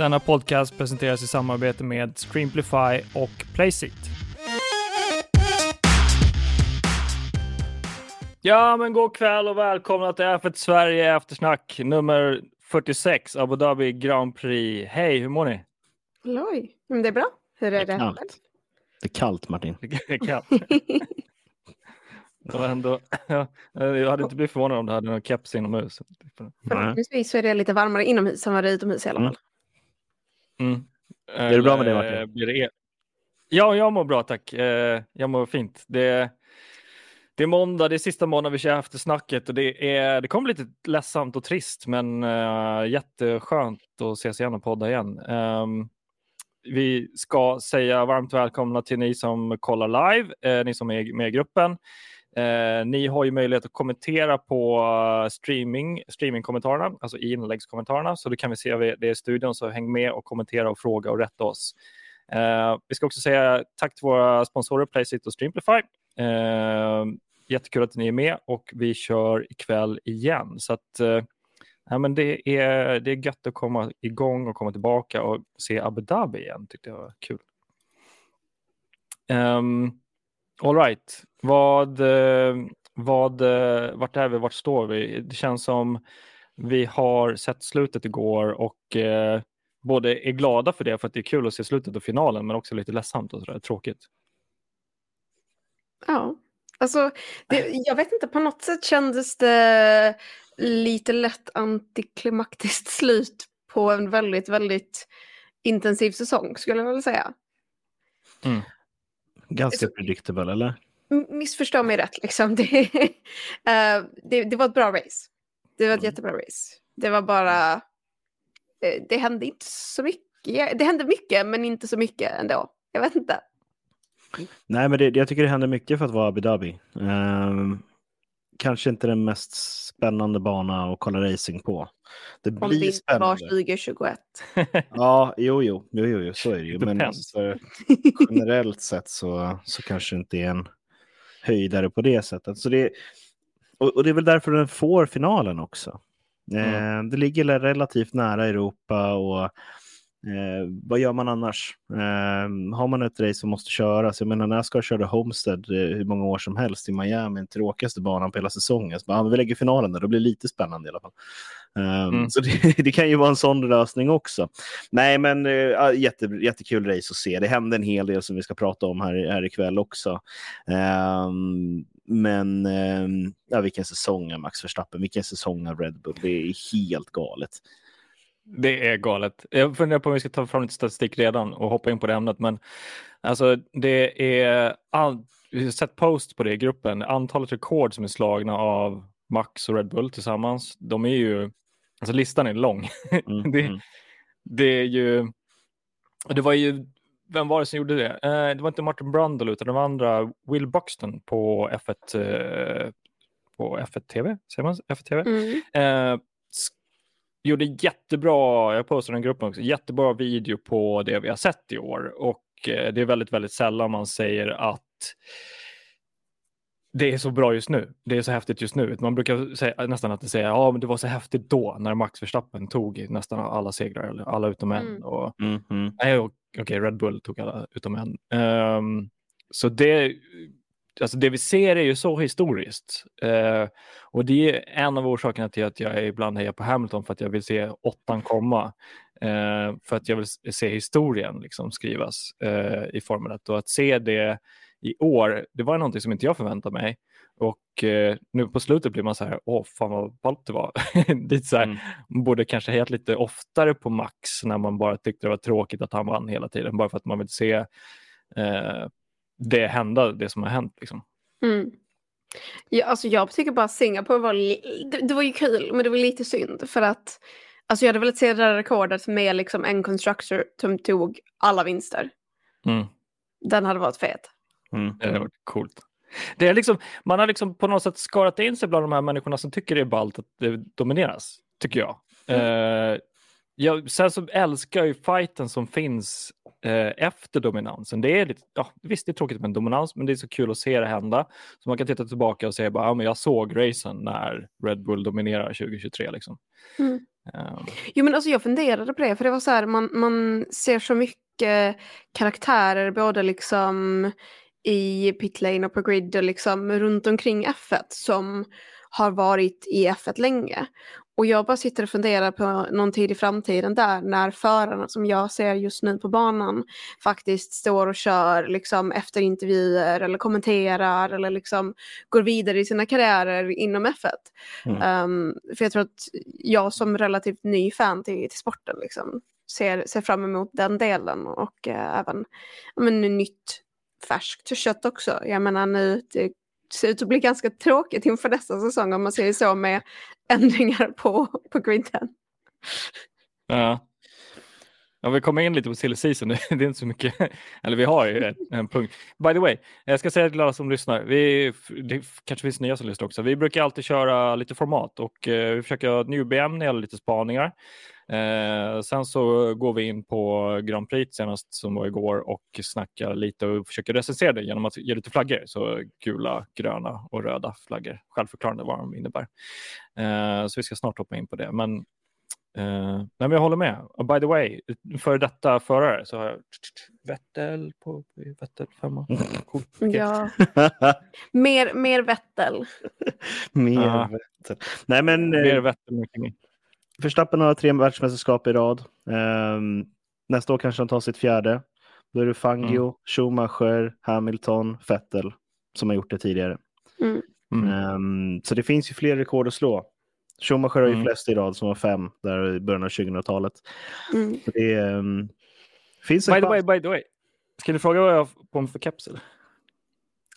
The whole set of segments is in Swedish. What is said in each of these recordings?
Denna podcast presenteras i samarbete med Streamplify och Placeit. Ja, men god kväll och välkomna till F1 Sverige Eftersnack nummer 46, Abu Dhabi Grand Prix. Hej, hur mår ni? Oj, men det är bra. Hur är det? Det är kallt. Det är kallt Martin. Det är kallt. Det var ändå, ja, jag hade inte blivit förvånad om du hade någon keps inomhus. Förhoppningsvis så är det lite varmare inomhus än vad det är utomhus i alla fall. Mm. Är det bra med dig, Martin? Blir det- Ja, jag mår bra tack. Eh, Jag mår fint. Det, det är måndag, det är sista måndagen vi kör eftersnacket och det, är, det kommer lite ledsamt och trist men uh, jätteskönt att ses igen och podda igen. Ehm, vi ska säga varmt välkomna till ni som kollar live, eh, ni som är med i gruppen. Eh, ni har ju möjlighet att kommentera på eh, streaming, streamingkommentarerna, alltså i inläggskommentarerna, så då kan vi se det i studion, så häng med och kommentera och fråga och rätta oss. Eh, vi ska också säga tack till våra sponsorer Placeit och Streamplify. Eh, jättekul att ni är med och vi kör ikväll igen. Så att, eh, ja, men det, är, det är gött att komma igång och komma tillbaka och se Abu Dhabi igen, tyckte jag var kul. Um, all right, vad, eh, vad, eh, vart är vi, vart står vi? Det känns som vi har sett slutet igår och eh, både är glada för det, för att det är kul att se slutet av finalen, men också lite ledsamt och sådär, tråkigt. Ja, alltså det, jag vet inte, på något sätt kändes det lite lätt antiklimaktiskt slut på en väldigt, väldigt intensiv säsong skulle jag vilja säga. Mm. Ganska Så- predictable, eller? Missförstå mig rätt, liksom. Det, eh, det, det var ett bra race. Det var ett Mm. jättebra race. Det var bara... eh, det hände inte så mycket. Det hände mycket, men inte så mycket ändå. Jag vet inte. Nej, men det, jag tycker det händer mycket för att vara Abu Dhabi. Ehm, kanske inte den mest spännande bana att kolla racing på. Det Om det blir inte var spännande. 2021. Ja, jo, jo, jo, jo, jo, så är det ju. Men för, generellt sett så, så kanske inte är en höjdare på det sättet. Så det, och, och det är väl därför den får finalen också. Eh, det ligger relativt nära Europa och eh, vad gör man annars? Eh, har man ett race som måste köras, jag menar Nascar körde Homestead eh, hur många år som helst i Miami, den tråkigaste banan på hela säsongen. Så bara, ah, vi lägger finalen där, då blir det lite spännande i alla fall. Eh, Mm. Så det, det kan ju vara en sån lösning också. Nej, men eh, jätte, jättekul race att se. Det hände en hel del som vi ska prata om här, här ikväll också. Ehm, men ehm, ja, vilken säsong av Max Verstappen, vilken säsong av Red Bull. Det är helt galet. Det är galet. Jag funderar på om vi ska ta fram lite statistik redan och hoppa in på det ämnet, men alltså det är all... vi har sett post på det i gruppen. Antalet rekord som är slagna av Max och Red Bull tillsammans. De är ju, alltså listan är lång. Mm, det, mm. det är ju, det var ju, vem var det som gjorde det? Eh, det var inte Martin Brundle utan det var andra, Will Buxton på F1, eh, på F1 TV, säger man F1 TV? Mm. Eh, gjorde jättebra, jag postade den gruppen också, jättebra video på det vi har sett i år och eh, det är väldigt, väldigt sällan man säger att det är så bra just nu, det är så häftigt just nu. Man brukar säga, nästan att säger, ja men det var så häftigt då när Max Verstappen tog nästan alla segrar, eller alla utom en. Mm. Och, Mm, mm. nej, och- okej, Red Bull tog alla utom en. Ehm, så det, alltså det vi ser är ju så historiskt. Eh, och det är en av orsakerna till att jag ibland hejar på Hamilton för att jag vill se åttan komma. Eh, för att jag vill se historien liksom skrivas eh, i Formel 1 och att se det i år, det var någonting som inte jag förväntade mig. Och eh, nu på slutet blir man så här, åh fan vad ballt det var. Lite så här, Mm. man borde kanske hejat lite oftare på Max när man bara tyckte det var tråkigt att han vann hela tiden, bara för att man vill se eh, det hända, det som har hänt. Liksom. Mm. Ja, alltså jag tycker bara Singapore var, li- det, det var ju kul, men det var lite synd för att alltså jag hade velat se det där rekordet med liksom en constructor som tog alla vinster. Mm. Den hade varit fet. Mm. Det hade varit coolt. Det är liksom, man har liksom på något sätt skarat in sig bland de här människorna som tycker det är ballt att det domineras, tycker jag. Eh, jag sen så älskar jag ju fighten som finns eh, efter dominansen. Det är lite, ja, visst det är tråkigt med en dominans, men det är så kul att se det hända. Så man kan titta tillbaka och säga bara, ja, men jag såg racen när Red Bull dominerar 2023. Liksom. Mm. Um, Jo men alltså jag funderade på det för det var så här man, man ser så mycket karaktärer både liksom i pitlane och på grid och liksom runt omkring F1 som har varit i F1 länge. Och jag bara sitter och funderar på någon tid i framtiden där när förarna som jag ser just nu på banan faktiskt står och kör liksom efter intervjuer eller kommenterar eller liksom går vidare i sina karriärer inom F1. Mm. Um, för jag tror att jag som relativt ny fan till, till sporten liksom ser, ser fram emot den delen och eh, även men, nytt färskt kött också. Jag menar nu, det ser ut att bli ganska tråkigt inför nästa säsong om man säger så med ändringar på, på griden. ja. Ja, vi kommer in lite på silly season. Det är inte så mycket. Eller vi har ju en, en punkt. By the way, jag ska säga till alla som lyssnar. Vi, det kanske finns nya som lyssnar också. Vi brukar alltid köra lite format och eh, vi försöker ha ett Nubie-ämne eller lite spaningar. Eh, sen så går vi in på Grand Prix senast som var igår och snackar lite och försöker recensera det genom att ge lite flaggor. Så gula, gröna och röda flaggor. Självförklarande vad de innebär. Eh, så vi ska snart hoppa in på det. Men Uh, nej, men jag håller med. Och by the way, för detta förare så har jag Vettel på Vettel femma. Cool. Okay. Ja. mer, mer Vettel. Mer Ja. Vettel. Nej, men Mer eh, Vettel Verstappen har tre världsmästerskap i rad. Ehm, nästa år kanske han tar sitt fjärde. Då är det Fangio, Schumacher, Hamilton, Vettel som har gjort det tidigare. Mm. Mm. Ehm, så det finns ju fler rekord att slå. Schumacher har ju Mm. flest i rad som har fem där i början av 2000-talet. Mm. Det ehm, finns en By the way, by the way. Ska du fråga vad jag har på mig för keps?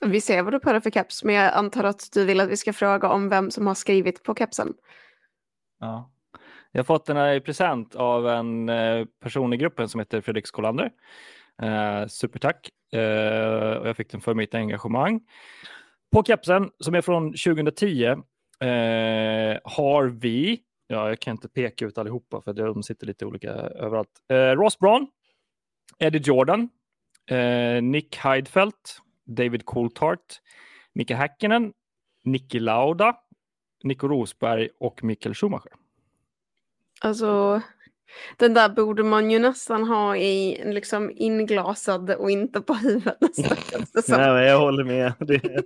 Vi ser vad du dig för keps, men jag antar att du vill att vi ska fråga om vem som har skrivit på kepsen. Ja. Jag har fått den här i present av en eh, person i gruppen som heter Fredrik Skolander. Eh, supertack. Eh, och jag fick den för mitt engagemang. På kepsen som är från 2010 eh, har vi, ja jag kan inte peka ut allihopa för de sitter lite olika överallt. Eh, Ross Brown, Eddie Jordan, eh, Nick Heidfeldt, David Coulthart, Mika Häkkinen, Niki Lauda, Nico Rosberg och Mikael Schumacher. Alltså, den där borde man ju nästan ha i liksom inglasad och inte på huvudet. Nej, men jag håller med. Det,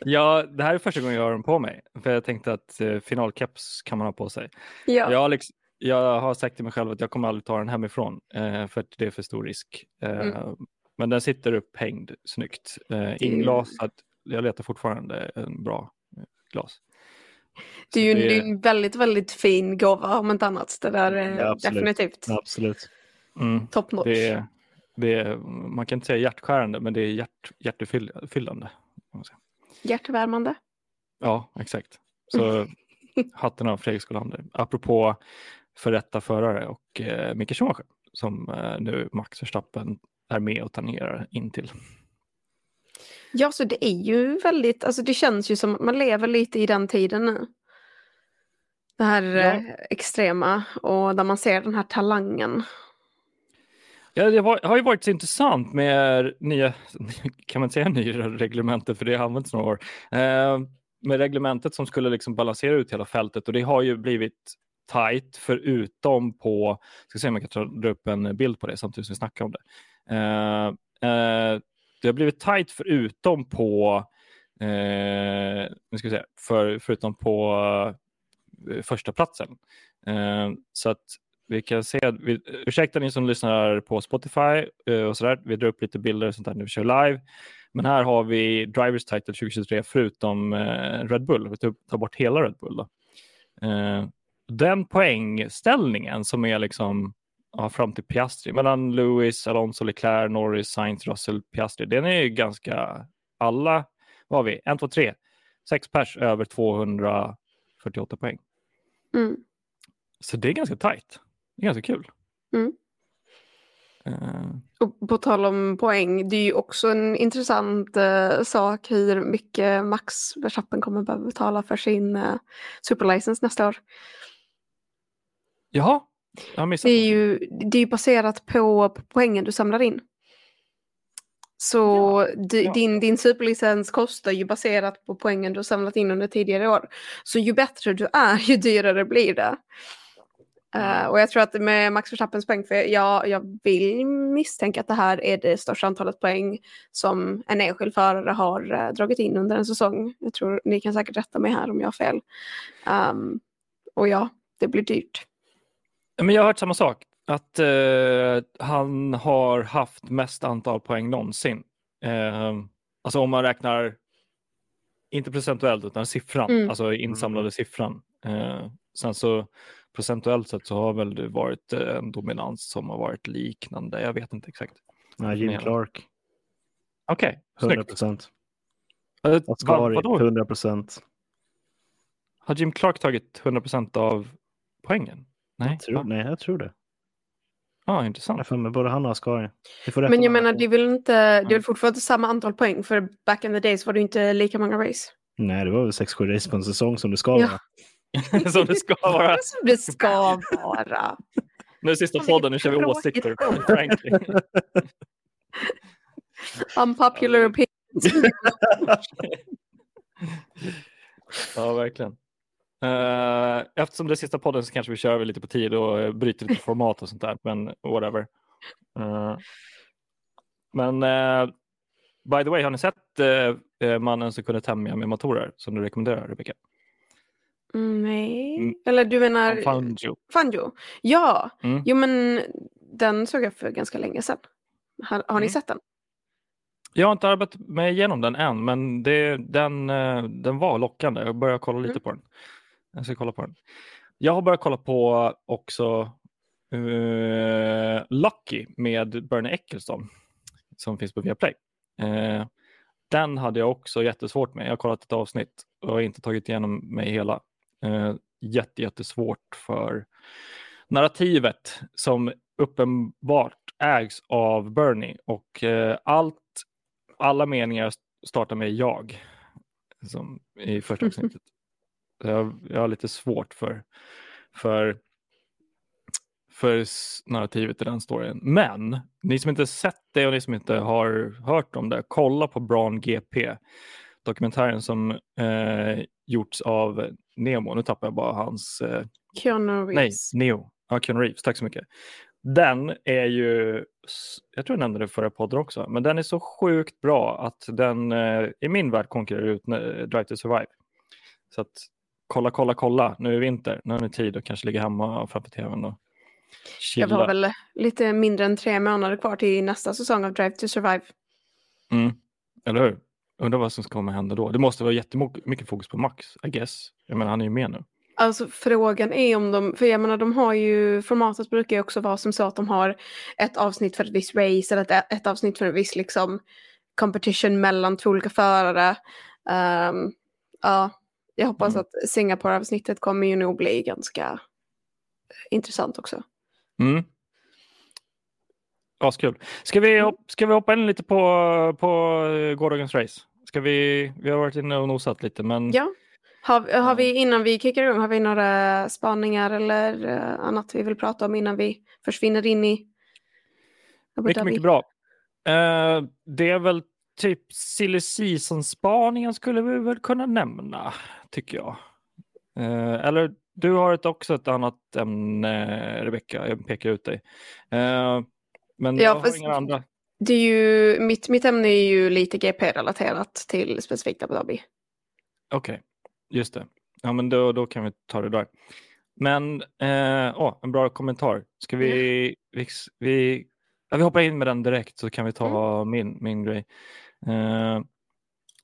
Ja, det här är första gången jag har den på mig. För jag tänkte att eh, finalkeps kan man ha på sig. Ja. Jag, har liksom, jag har sagt till mig själv att jag kommer aldrig ta den hemifrån. Eh, för att det är för stor risk. Eh, Mm. Men den sitter upphängd snyggt. Eh, inglasad. Jag letar fortfarande en bra eh, glas. Det är ju det... en väldigt, väldigt fin gåva om inte annat. Det där är Ja, absolut. definitivt absolut. mm, top notch. det, är, det är, man kan inte säga hjärtskärande, men det är hjärt, hjärtefyllande. Hjärtvärmande. Ja, exakt. Så hatten av Fredrik Skolander. Apropå för detta förare och eh, Micke Schumacher som eh, nu Max Verstappen är med och tangerar in till. Ja, så det är ju väldigt, alltså det känns ju som att man lever lite i den tiden nu. Det här Ja. eh, extrema och där man ser den här talangen. Ja, det har ju varit så intressant med nya, kan man säga nya reglementet för det har använts några år, eh, med reglementet som skulle liksom balansera ut hela fältet och det har ju blivit tight förutom på, ska se om jag kan dra upp en bild på det samtidigt som vi snackar om det. Eh, eh, det har blivit tajt förutom på, eh, nu ska vi säga, för, förutom på eh, första platsen. Eh, så att vi kan se, vi, ursäkta ni som lyssnar på Spotify eh, och sådär, vi drar upp lite bilder och sånt där när vi kör live. Men här har vi Drivers Title 2023 förutom eh, Red Bull, vi tar, tar bort hela Red Bull. Då. Eh, den poängställningen som är liksom ja, fram till Piastri, mellan Lewis, Alonso, Leclerc, Norris, Sainz, Russell, Piastri, den är ju ganska, alla, vad har vi, en, två, tre, sex pers över 248 poäng. Mm. Så det är ganska tajt. Det är ganska kul. Mm. Eh, Och på tal om poäng, det är ju också en intressant eh, sak hur mycket Max Verstappen kommer behöva betala för sin eh, superlicens nästa år. jaha. Det är ju, det är baserat på, på poängen du samlar in. Så di- ja. Din, din superlicens kostar ju baserat på poängen du har samlat in under tidigare år. Så ju bättre du är, ju dyrare blir det. Uh, och jag tror att med Max Verstappens poäng, för jag, jag vill misstänka att det här är det största antalet poäng som en enskild förare har uh, dragit in under en säsong. Jag tror ni kan säkert rätta mig här om jag har fel. Um, och ja, det blir dyrt. Men jag har hört samma sak, att uh, han har haft mest antal poäng någonsin. Uh, alltså om man räknar, inte procentuellt utan siffran, mm. alltså insamlade siffran. Uh, sen så procentuellt sett så har väl det varit en dominans som har varit liknande. Jag vet inte exakt. Ja, Jim Clark. Okej, okay, 100 procent. Uh, Ascari, 100 procent. Har Jim Clark tagit 100 procent av poängen? Nej, jag tror, nej, jag tror det. Ja, ah, intressant. Jag med både han och Ascari. Men jag menar, det är väl inte, det är väl fortfarande samma antal poäng, för back in the days var det inte lika många race. Nej, det var väl 6-7 race på en säsong som det ska ja. vara. som det ska vara. som det ska vara. Nu är sista podden, nu kör vi åsikter. Unpopular opinions. ja, verkligen. Uh, eftersom det är sista podden så kanske vi kör lite på tid och bryter lite format och sånt där, men whatever. Uh, men by the way, har ni sett mannen som kunde tämja med motorer som du rekommenderar, Rebecka? Mm, nej, mm. eller du menar Fangio? Fangio. Ja, mm. jo men den såg jag för ganska länge sedan. Har, har ni mm. sett den? Jag har inte arbetat mig igenom den än, men det, den, den var lockande. Jag började kolla lite mm. på den. Jag ska kolla på den. Jag har börjat kolla på också uh, Lucky med Bernie Eccleston som finns på Viaplay. Uh, den hade jag också jättesvårt med. Jag har kollat ett avsnitt och inte tagit igenom mig hela. Uh, jätte, jättesvårt för narrativet som uppenbart ägs av Bernie och uh, allt, alla meningar startar med jag som i första avsnittet. Jag, jag har lite svårt för, för, för narrativet i den storyn. Men ni som inte sett det och ni som inte har hört om det, kolla på Braun GP. Dokumentären som eh, gjorts av Nemo. Nu tappar jag bara hans... Eh, Keanu Reeves. Nej, Neo. Ja, Keanu Reeves. Tack så mycket. Den är ju, jag tror jag nämnde det förra podden också, men den är så sjukt bra att den eh, i min värld konkurrerar ut eh, Drive to Survive. Så att kolla, kolla, kolla, nu är vinter, nu har ni tid att kanske ligga hemma framför tvn och chilla. Jag har väl lite mindre än tre månader kvar till nästa säsong av Drive to Survive. Mm. Eller hur? Undrar vad som kommer hända då. Det måste vara jättemycket fokus på Max, I guess. Jag menar, han är ju med nu. Alltså frågan är om de, för jag menar de har ju, formatet brukar ju också vara som så att de har ett avsnitt för ett visst race eller ett, ett avsnitt för en viss liksom competition mellan två olika förare. Um, ja, jag hoppas mm. att Singapore-avsnittet kommer ju nog bli ganska intressant också. Mm. Askul. Ska vi, mm. ska vi hoppa in lite på, på gårdagens race? Ska vi, vi har varit inne och nosat lite men... Ja. Har, har vi innan vi kickar igång, har vi några spaningar eller uh, annat vi vill prata om innan vi försvinner in i Mycket, mycket bra. Uh, det är väl typ silly season-spaningen skulle vi väl kunna nämna, tycker jag. Eh, eller du har ett, också ett annat ämne, Rebecka. Jag pekar ut dig. Eh, men ja, jag har inga andra. Det är ju, mitt, mitt ämne är ju lite GP-relaterat till specifikt Abu Dhabi. Okej, okay. just det. Ja, men då, då kan vi ta det där. Men eh, åh, en bra kommentar. Ska vi, mm. vi, vi, ja, vi hoppar in med den direkt så kan vi ta mm. min, min grej. Eh,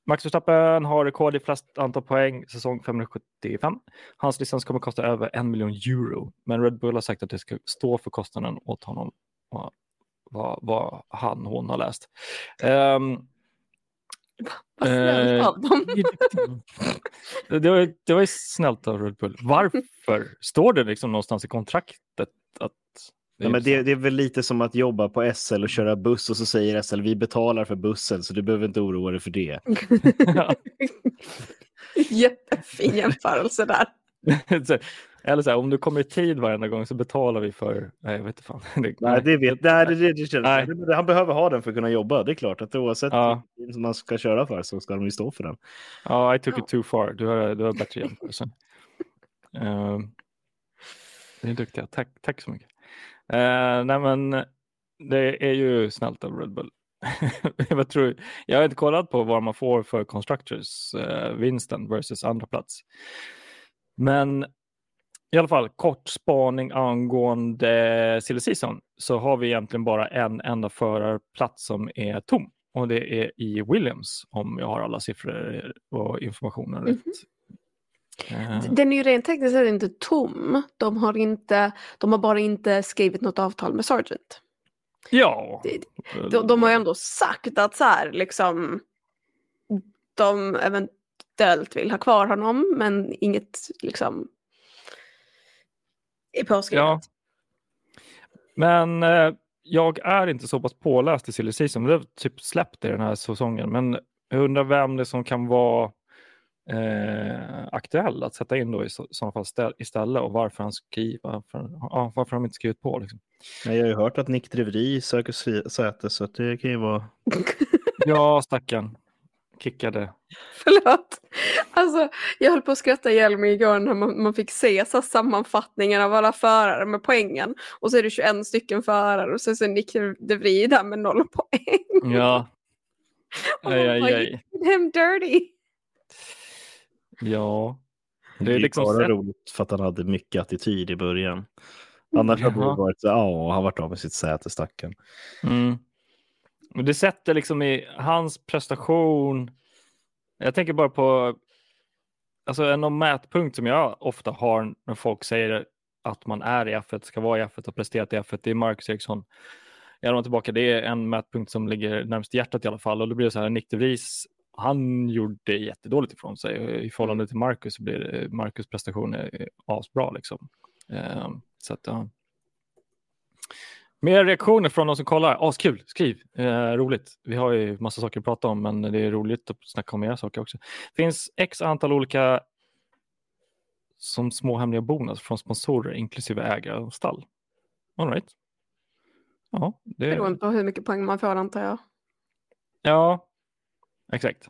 Max Verstappen har rekord i flest antal poäng säsong 575. Hans licens kommer att kosta över en miljon euro, men Red Bull har sagt att det ska stå för kostnaden åt honom. Vad, vad, vad han, hon har läst. Um, vad snällt av dem. det, var, det var snällt av Red Bull. Varför? Står det liksom någonstans i kontraktet att Ja, men det, det, är väl lite som att jobba på SL och köra buss och så säger SL vi betalar för bussen så du behöver inte oroa dig för det. Jättefin jämförelse där. Eller så här, om du kommer i tid varenda gång så betalar vi för... Nej, jag vet inte fan. nej, det vet nej, det, det, det känns, nej. Han behöver ha den för att kunna jobba. Det är klart att oavsett ja. som man ska köra för så ska de ju stå för den. Ja, I took it too far. Du har, du har bättre jämförelse. uh, Ni är duktiga. Tack, tack så mycket. Uh, nej, men det är ju snällt av Red Bull. jag, tror, jag har inte kollat på vad man får för Constructors uh, vinsten versus andra plats. Men i alla fall kort spaning angående silly season så har vi egentligen bara en enda förarplats som är tom och det är i Williams om jag har alla siffror och informationen rätt. Mm -hmm. Den är ju rent tekniskt sett inte tom. De har, inte, de har bara inte skrivit något avtal med Sargent. Ja. De, de har ju ändå sagt att så här liksom de eventuellt vill ha kvar honom men inget liksom är påskrivet. Ja. Men eh, jag är inte så pass påläst i silly season. Det har typ släppt i den här säsongen. Men jag undrar vem det som kan vara eh, aktuell att sätta in då i sådana fall istället och varför han skriver, varför, ja, varför han inte skrivit på. Liksom. Jag har ju hört att Nick Drevry söker säte så det kan ju vara... ja, stackarn kickade. Förlåt. Alltså, jag höll på att skratta ihjäl mig igår när man, man fick se så sammanfattningen av alla förare med poängen. Och så är det 21 stycken förare och så är Nick de Vries där med noll poäng. Ja. aj, aj, aj. Him dirty. Ja. Det är liksom bara roligt för att han hade mycket attityd i början. Annars hade det varit så ja, han varit av med sitt säte, stacken. Mm. Det sätter liksom i hans prestation. Jag tänker bara på alltså en mätpunkt som jag ofta har när folk säger att man är i F1, ska vara i F1 och presterat i F1. Det är Marcus Eriksson. Jag har tillbaka. Det är en mätpunkt som ligger närmast hjärtat i alla fall och då blir det så här. Nick de Vries, han gjorde jättedåligt ifrån sig i förhållande till Marcus så blir Marcus prestation asbra liksom. Ehm, så att ja. Mer reaktioner från de som kollar. Askul, skriv. Eh, roligt. Vi har ju massa saker att prata om, men det är roligt att snacka om era saker också. Det finns x antal olika som små hemliga bonus från sponsorer, inklusive ägare och stall. All right. Ja, det... Beroende på hur mycket poäng man får, antar jag. Ja, exakt.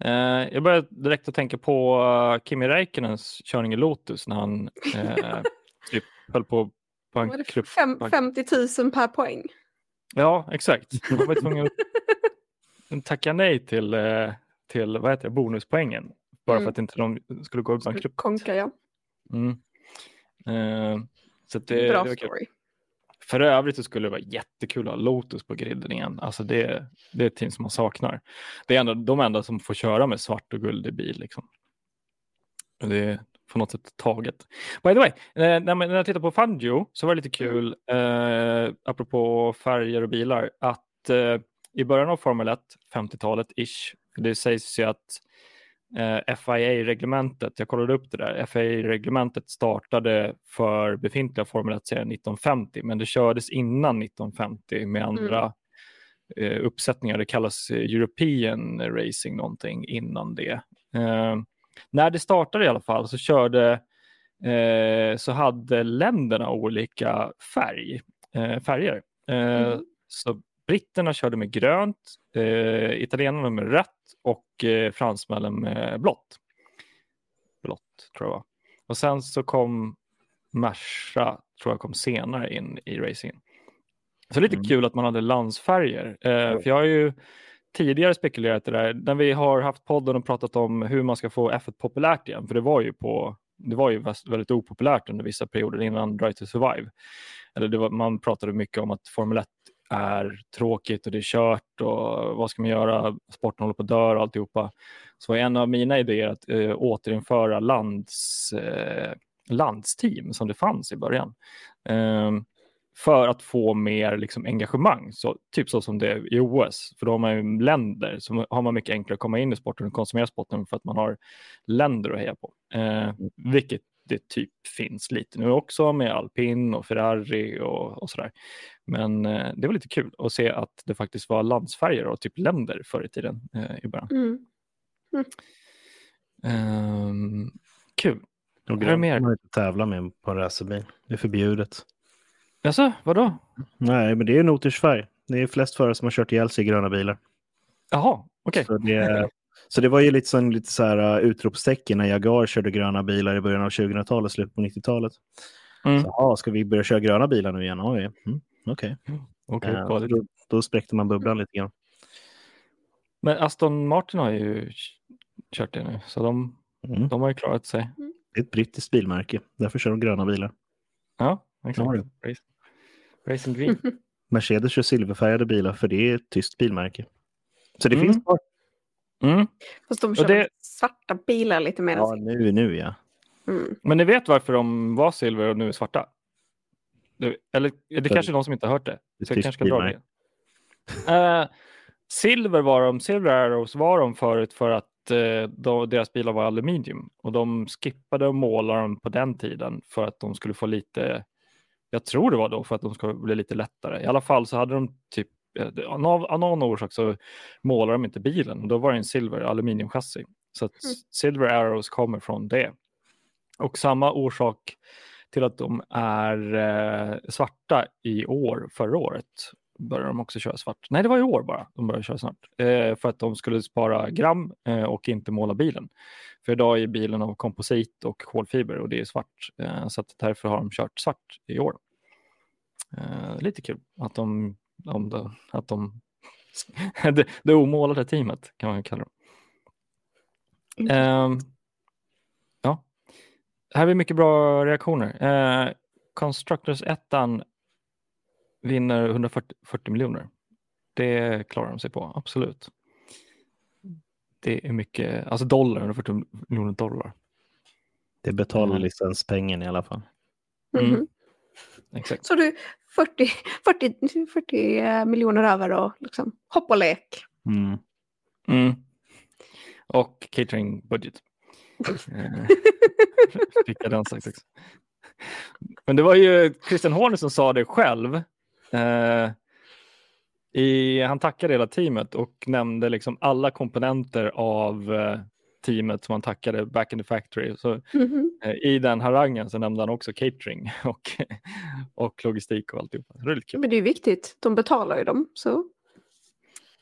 Eh, jag började direkt att tänka på uh, Kimi Räikkönens körning i Lotus när han eh, typ höll på Bankgrupp, Fem, 50 000 per poäng. Ja, exakt. Man var tvungen att tacka nej till, eh, till vad heter det, bonuspoängen. Bara mm. för att inte de skulle gå bankrupt. Konka, ja. Mm. Uh, så det, Bra det story. För övrigt så skulle det vara jättekul att ha Lotus på griden igen. Alltså det, det är ett team som man saknar. Det är ändå de enda som får köra med svart och guld i bil. Liksom. Det, på något sätt taget. By the way, eh, när, jag tittar på Fangio så var det lite mm. kul, eh, apropå färger och bilar, att eh, i början av Formel 1, 50-talet ish, det sägs ju att eh, FIA-reglementet, jag kollade upp det där, FIA-reglementet startade för befintliga Formel 1-serien 1950, men det kördes innan 1950 med andra mm. eh, uppsättningar. Det kallas European Racing någonting innan det. Eh, när det startade i alla fall så körde eh, så hade länderna olika färg, eh, färger. Eh, mm. Så britterna körde med grönt, eh, italienarna med rött och eh, fransmännen med blått. Blått tror jag. Och sen så kom Merca, tror jag kom senare in i racingen. Så lite mm. kul att man hade landsfärger. Eh, för jag har ju tidigare spekulerat i det där, när vi har haft podden och pratat om hur man ska få F1 populärt igen, för det var ju på det var ju väldigt opopulärt under vissa perioder innan Drive to Survive. Eller var, man pratade mycket om att Formel 1 är tråkigt och det är kört och vad ska man göra? Sporten håller på att dö och alltihopa. Så en av mina idéer att eh, återinföra lands, eh, landsteam som det fanns i början. Um, för att få mer liksom, engagemang, så, typ så som det är i OS. För då har man ju länder, så har man mycket enklare att komma in i sporten och konsumera sporten för att man har länder att heja på. Eh, vilket det typ finns lite nu också med alpin och Ferrari och, och sådär. Men eh, det var lite kul att se att det faktiskt var landsfärger och typ länder förr i tiden eh, i början. Mm. Mm. Um, kul. Och det mer? man inte tävla med på en racerbil. Det är förbjudet. Jaså, vadå? Nej, men det är noters färg. Det är flest förare som har kört ihjäl sig i gröna bilar. Jaha, okej. Okay. Så, det, så det var ju lite, sån, lite så här uh, utropstecken när Jaguar körde gröna bilar i början av 2000-talet, slutet på 90-talet. Mm. Så, ah, ska vi börja köra gröna bilar nu igen? Oj, mm, Okej. Okej, kolla så lite. då, då spräckte man bubblan lite grann. Men Aston Martin har ju kört det nu, så de, Mm. de har ju klarat sig. Det är ett brittiskt bilmärke, därför kör de gröna bilar. Ja, exakt. Race- Racing Green. Mercedes kör silverfärgade bilar för det är ett tyskt bilmärke. Så det Mm. finns kvar. Mm. Fast de kör det- svarta bilar lite mer. Ja, nu, nu ja. Mm. Men ni vet varför de var silver och nu är svarta? Du, eller är det För- kanske är någon som inte har hört det? Det är Så jag kanske ska dra det. Eh, silver var de, Silver Arrows var de förut för att eh, då, deras bilar var aluminium och de skippade att måla dem på den tiden för att de skulle få lite, jag tror det var då för att de skulle bli lite lättare. I alla fall så hade de typ, av någon, av någon orsak så målade de inte bilen och då var det en silver aluminiumchassi. Så att Mm. Silver Arrows kommer från det. Och samma orsak till att de är eh, svarta i år, förra året, började de också köra svart. Nej, det var i år bara de började köra svart. Eh, för att de skulle spara gram eh, och inte måla bilen. För idag är bilen av komposit och kolfiber och det är svart. Eh, så att därför har de kört svart i år. Eh, lite kul att de, om det, att de det, det omålade teamet kan man ju kalla det. Ehm, ja, här är mycket bra reaktioner. Eh, Constructors 1 vinner 140 40 miljoner. Det klarar de sig på, absolut. Det är mycket, alltså dollar, 140 miljoner dollar. Det betalar Mm. licenspengen i alla fall. Mm. Mhm. Exakt. Så du 40, 40, 40 eh, miljoner över och liksom hopp och lek. Mm. Mm. Och catering budget. Eh, fick jag den sagt också. Men det var ju Christian Horner som sa det själv. Eh, i, han tackade hela teamet och nämnde liksom alla komponenter av eh, teamet som han tackade back in the factory. Så, Mhm. eh, I den harangen så nämnde han också catering och, och logistik och alltihopa. Det är lite kul. Men det är ju viktigt. De betalar ju dem. Så.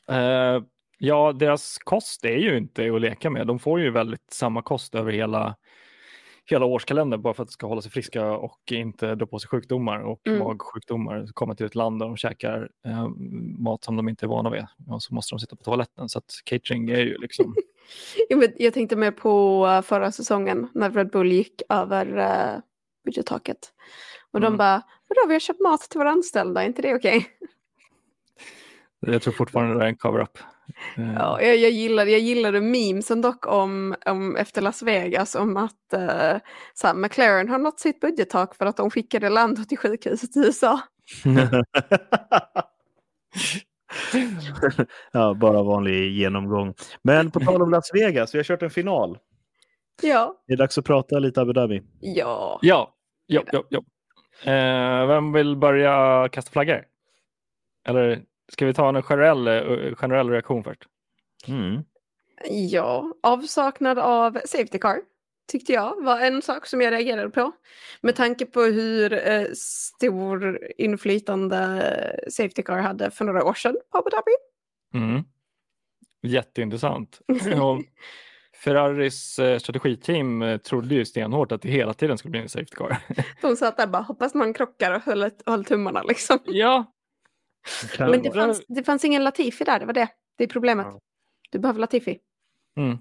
Eh, ja, deras kost är ju inte att leka med. De får ju väldigt samma kost över hela, hela årskalendern bara för att de ska hålla sig friska och inte dra på sig sjukdomar och Mm. magsjukdomar. Komma till ett land där de käkar eh, mat som de inte är vana vid och så måste de sitta på toaletten. Så att catering är ju liksom... Jag, tänkte mer på eh, förra säsongen när Red Bull gick över uh, budgettaket. Och de Mm. bara, vadå vi har köpt mat till våra anställda, är inte det okej? jag tror fortfarande det är en cover-up. Eh, Ja, jag, jag, gillade, jag gillade memesen dock om, om efter Las Vegas om att uh, så här, McLaren har nått sitt budgettak för att de skickade Lando till sjukhuset i USA. ja, bara vanlig genomgång. Men på tal om Las Vegas, vi har kört en final. Ja, Det är dags att prata lite Abu Dhabi. ja. Ja, ja, ja. ja. Eh, vem vill börja kasta flaggor? Eller ska vi ta en generell, eh, generell reaktion först? Mm. Ja, avsaknad av safety car tyckte jag var en sak som jag reagerade på. Med tanke på hur eh, stor inflytande safety car hade för några år sedan på Abu Dhabi. Mm. Jätteintressant. Ferraris eh, strategiteam trodde ju stenhårt att det hela tiden skulle bli en safety car. De satt där bara, hoppas man krockar och höll, höll tummarna liksom. ja, Men det fanns, det fanns ingen Latifi där, det var det. Det är problemet. Ja. Du behöver Latifi. mm.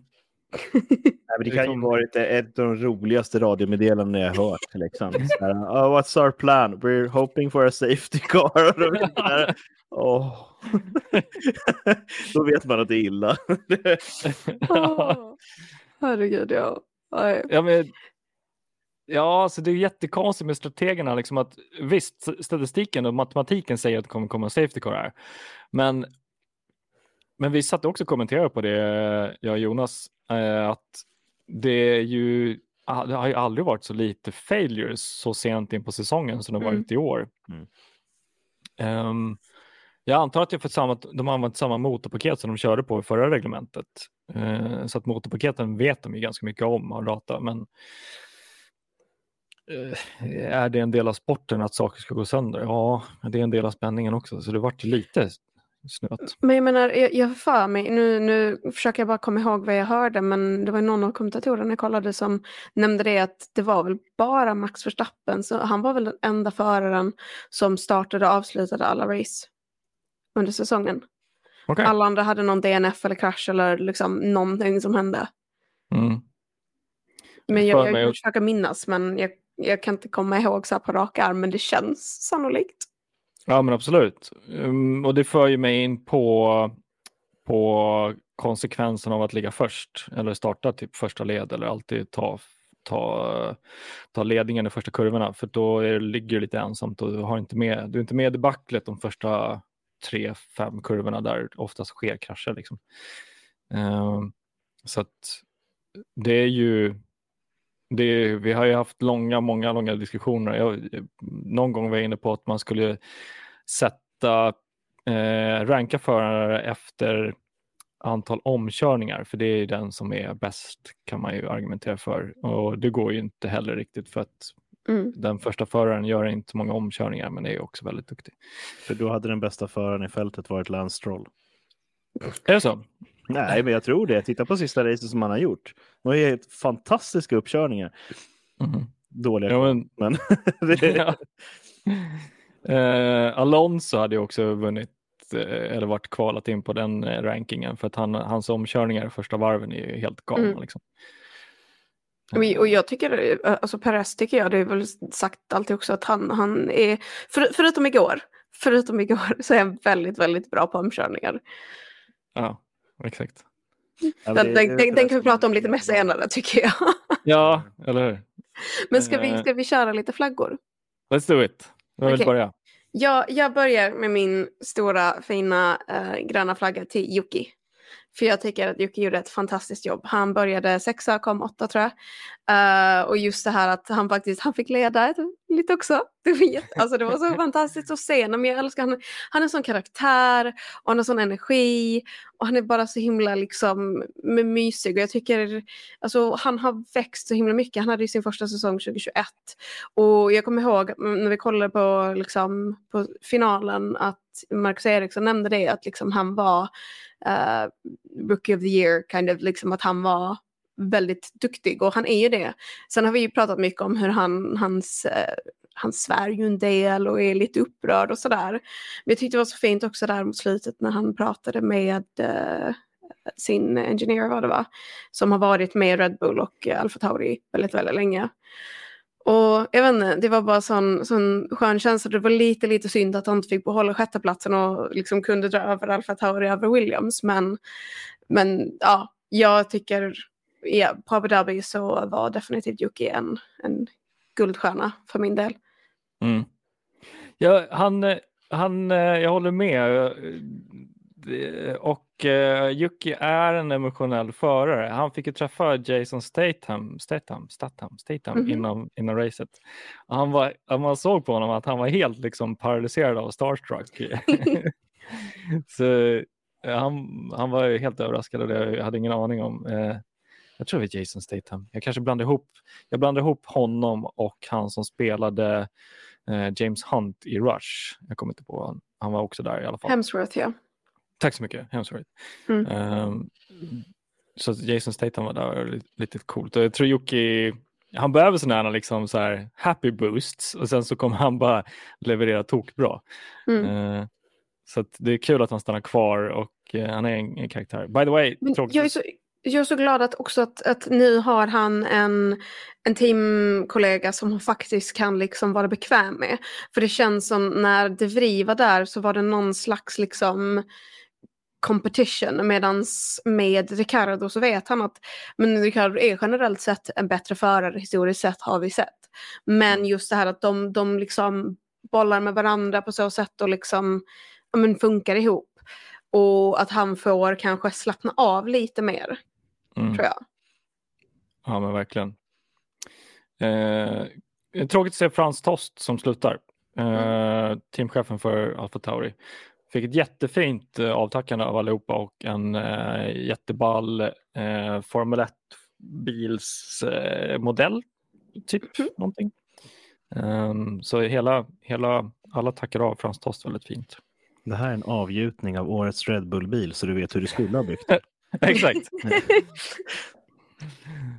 Nej, men det kan ju varit ett av de roligaste radiomeddelanden jag hört. Liksom. Så här, oh, what's our plan? We're hoping for a safety car. Och då, vet man att det är illa. Åh, Herregud, ja. Ja, men, ja, så det är jättekonstigt med strategerna. Liksom att, visst, statistiken och matematiken säger att det kommer komma en safety car här. Men, men vi satt också och kommenterade på det, jag och Jonas, eh, att det är ju ah, det har ju aldrig varit så lite failures så sent in på säsongen som det Mm. varit i år. Mm. Ehm, jag antar att det för att samma, de har använt samma motorpaket som de körde på i förra reglementet. Eh, så att motorpaketen vet de ju ganska mycket om, har data, men är det en del av sporten att saker ska gå sönder? Ja, det är en del av spänningen också, så det vart lite snöat. Men jag menar, jag, jag för mig, nu, nu försöker jag bara komma ihåg vad jag hörde, men det var någon av kommentatorerna jag kollade som nämnde det att det var väl bara Max Verstappen, så han var väl den enda föraren som startade och avslutade alla race under säsongen. Okay. Alla andra hade någon DNF eller krasch eller liksom någonting som hände. Mm. Men jag, jag, jag försöker minnas, men jag, jag kan inte komma ihåg så här på rak arm, men det känns sannolikt. Ja men absolut. Um, och det för ju mig in på, på konsekvensen av att ligga först eller starta typ första led eller alltid ta, ta, ta ledningen i första kurvorna för då är, ligger du lite ensamt och du, har inte med, du är inte med i debaclet de första tre, fem kurvorna där oftast sker krascher. Liksom. Um, så att det är ju det, vi har ju haft långa, många, långa diskussioner. Jag, någon gång var jag inne på att man skulle sätta, eh, ranka förare efter antal omkörningar, för det är ju den som är bäst kan man ju argumentera för. Och det går ju inte heller riktigt för att Mm. den första föraren gör inte så många omkörningar, men är ju också väldigt duktig. För då hade den bästa föraren i fältet varit Lance Stroll. Är det så? Nej, men jag tror det. Titta på sista racet som han har gjort. Det var helt fantastiska uppkörningar. Mhm. Dåliga, Ja, men, men det, ja. eh, Alonso hade ju också vunnit eh, eller varit kvalat in på den eh, rankingen för att han, hans omkörningar i första varven är ju helt galna. Mm. Liksom. Och, och jag tycker, eh, alltså Perez tycker jag, det är väl sagt alltid också att han, han är, för, förutom igår, förutom igår så är han väldigt, väldigt bra på omkörningar. Ja, exakt. Ja, Den, den, den, den kan vi prata om lite mer senare tycker jag. Ja, eller hur? Men ska vi, Eh. ska vi köra lite flaggor? Let's do it. Jag vill Okej. börja. Jag, jag börjar med min stora fina eh, gröna flagga till Yuki. För jag tycker att Jocke gjorde ett fantastiskt jobb. Han började sexa, kom åtta tror jag. Uh, och just det här att han faktiskt han fick leda lite också. Det var, alltså det var så fantastiskt att se honom. Jag älskar han. Han är en sån karaktär och han har sån energi. Och han är bara så himla liksom mysig. Och jag tycker, alltså han har växt så himla mycket. Han hade ju sin första säsong 2021. Och jag kommer ihåg när vi kollade på, liksom, på finalen att Marcus Eriksson nämnde det att liksom han var uh, Rookie of the year, kind of, liksom att han var väldigt duktig och han är ju det. Sen har vi ju pratat mycket om hur han, hans, eh, uh, han svär ju en del och är lite upprörd och sådär. Men jag tyckte det var så fint också där mot slutet när han pratade med uh, sin engineer var det va? Som har varit med Red Bull och Alfa Tauri väldigt, väldigt länge. Och jag vet inte, det var bara sån, sån skön känsla. Det var lite, lite synd att han inte fick behålla sjätteplatsen och liksom kunde dra över Alfa Tauri över Williams. Men, men ja, jag tycker ja, på Abu Dhabi så var definitivt Yuki en, en guldstjärna för min del. Mm. Ja, han, eh, han, eh, jag håller med. Eh, Och uh, Yuki är en emotionell förare. Han fick ju träffa Jason Statham, Statham, Statham, Statham Mhm. innan, innan racet. Och Han var, man såg på honom att han var helt liksom paralyserad av starstruck. Så eh, han, han var ju helt överraskad och det jag hade ingen aning om. Eh, jag tror det var Jason Statham. Jag kanske blandade ihop, jag blandade ihop honom och han som spelade eh, James Hunt i Rush. Jag kommer inte på han. Han var också där i alla fall. Hemsworth ja. Tack så mycket, Hemsworth. Mm. Ehm, så Jason Statham var där, lite, lite coolt. Och jag tror Jocke, han behöver sådana här, liksom så här happy boosts och sen så kommer han bara leverera tokbra. Mm. Ehm, så det är kul att han stannar kvar och eh, han är en, en karaktär. By the way, jag, är så, jag är så glad att också att, att nu har han en, en teamkollega som han faktiskt kan liksom vara bekväm med. För det känns som när De Vries var där så var det någon slags liksom competition medans med Ricardo så vet han att men Ricardo är generellt sett en bättre förare historiskt sett har vi sett. Men just det här att de, de liksom bollar med varandra på så sätt och liksom ja, men funkar ihop. Och att han får kanske slappna av lite mer, Mm. tror jag. Ja, men verkligen. Eh, tråkigt att se Frans Tost som slutar. Eh, Teamchefen för Alfa Tauri. Fick ett jättefint eh, avtackande av allihopa och en eh, jätteball eh, Formel 1 bilsmodell. Eh, typ Mm. någonting. Ehm, så hela, hela, alla tackar av Frans Tost väldigt fint. Det här är en avgjutning av årets Red Bull-bil så du vet hur du skulle ha byggt. Exakt.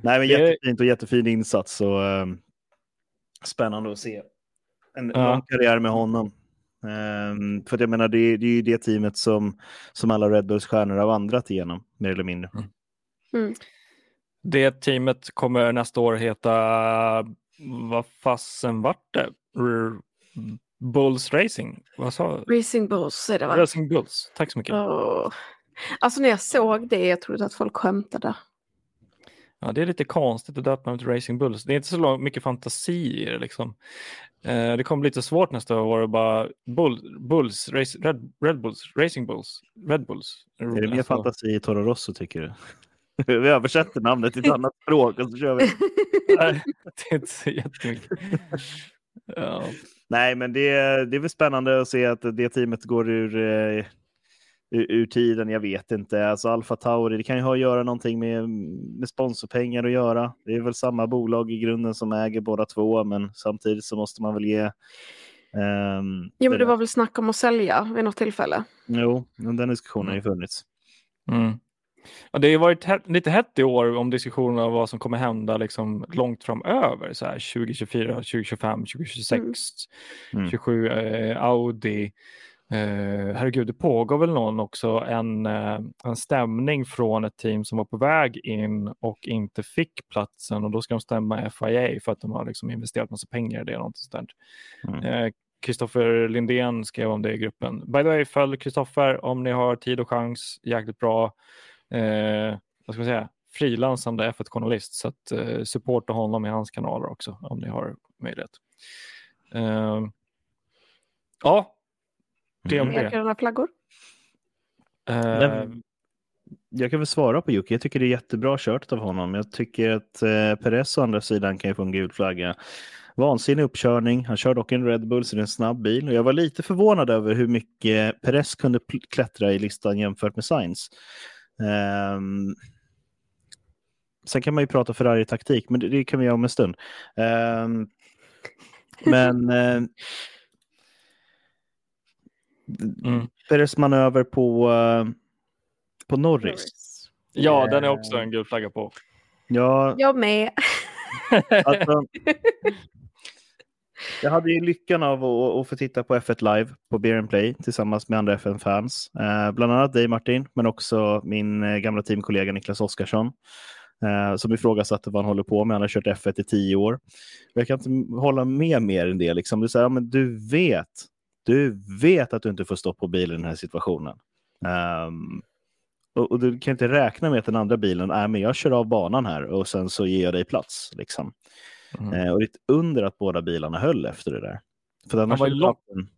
Nej, men jättefint och jättefin insats och ehm, spännande att se en Ja. lång karriär med honom. Ehm, för jag menar, det, är- det är ju det teamet som, som alla Red Bulls stjärnor har vandrat igenom, mer eller mindre. Mm. Det teamet kommer nästa år heta, vad fasen vart det? R- Bulls Racing? Vad sa Racing Bulls är det va? Racing Bulls. Tack så mycket. Åh. Alltså när jag såg det, jag trodde att folk skämtade. Ja, det är lite konstigt att döpa dem till Racing Bulls. Det är inte så mycket fantasi i det liksom. Eh, det kommer bli lite svårt nästa år att bara Bull, Bulls, race, Red, Red Bulls, Racing Bulls, Red Bulls. Är det mer fantasi i Toro Rosso tycker du? vi översätter namnet till ett annat språk och så kör vi. Nej, det är inte så jättemycket. Ja. Nej, men det, det är väl spännande att se att det teamet går ur, eh, ur, ur tiden. Jag vet inte. Alltså Alfa Tauri, det kan ju ha att göra någonting med, med sponsorpengar att göra. Det är väl samma bolag i grunden som äger båda två, men samtidigt så måste man väl ge. ehm, Jo men det var väl snack om att sälja vid något tillfälle. Jo, den diskussionen har ju funnits. Mm. Ja, det har varit hett, lite hett i år om diskussioner av vad som kommer hända liksom långt framöver. Så här 2024, 2025, 2026, Mm. 27 eh, Audi. Eh, herregud, det pågår väl någon också en, eh, en stämning från ett team som var på väg in och inte fick platsen och då ska de stämma FIA för att de har liksom investerat massa pengar i det. Där. Mm. Eh, Kristoffer Lindén skrev om det i gruppen. By the way, följ Kristoffer om ni har tid och chans. Jäkligt bra, eh, vad ska man säga, frilansande F1-journalist. Så att, eh, supporta honom i hans kanaler också om ni har möjlighet. Eh, ja, det om Mm. det. Gröna flaggor. Men- Jag kan väl svara på Jocke. Jag tycker det är jättebra kört av honom. Jag tycker att eh, Perez å andra sidan kan ju få en gul flagga. Vansinnig uppkörning. Han kör dock en Red Bull, så det är en snabb bil. Och jag var lite förvånad över hur mycket Perez kunde klättra i listan jämfört med Sainz. Ehm, sen kan man ju prata Ferrari-taktik, men det, det kan vi göra om en stund. Ehm, men eh, mm. Perez manöver på, eh, på Norris. Ja, den är också en gul flagga på. Ja, Jag med. Alltså, jag hade ju lyckan av att, att få titta på F1 Live på Beer and Play tillsammans med andra FN-fans. Eh, bland annat dig Martin, men också min eh, gamla teamkollega Niklas Oskarsson. Eh, som ifrågasatte vad han håller på med. Han har kört F1 i tio år. Jag kan inte hålla med mer än det. Liksom. Du, säger, ja, men du vet, du vet att du inte får stå på bilen i den här situationen. Ehm, och, och du kan inte räkna med att den andra bilen, nej men jag kör av banan här och sen så ger jag dig plats. Liksom. Mm. Eh, och det är ett under att båda bilarna höll efter det där. För annars var lång- en,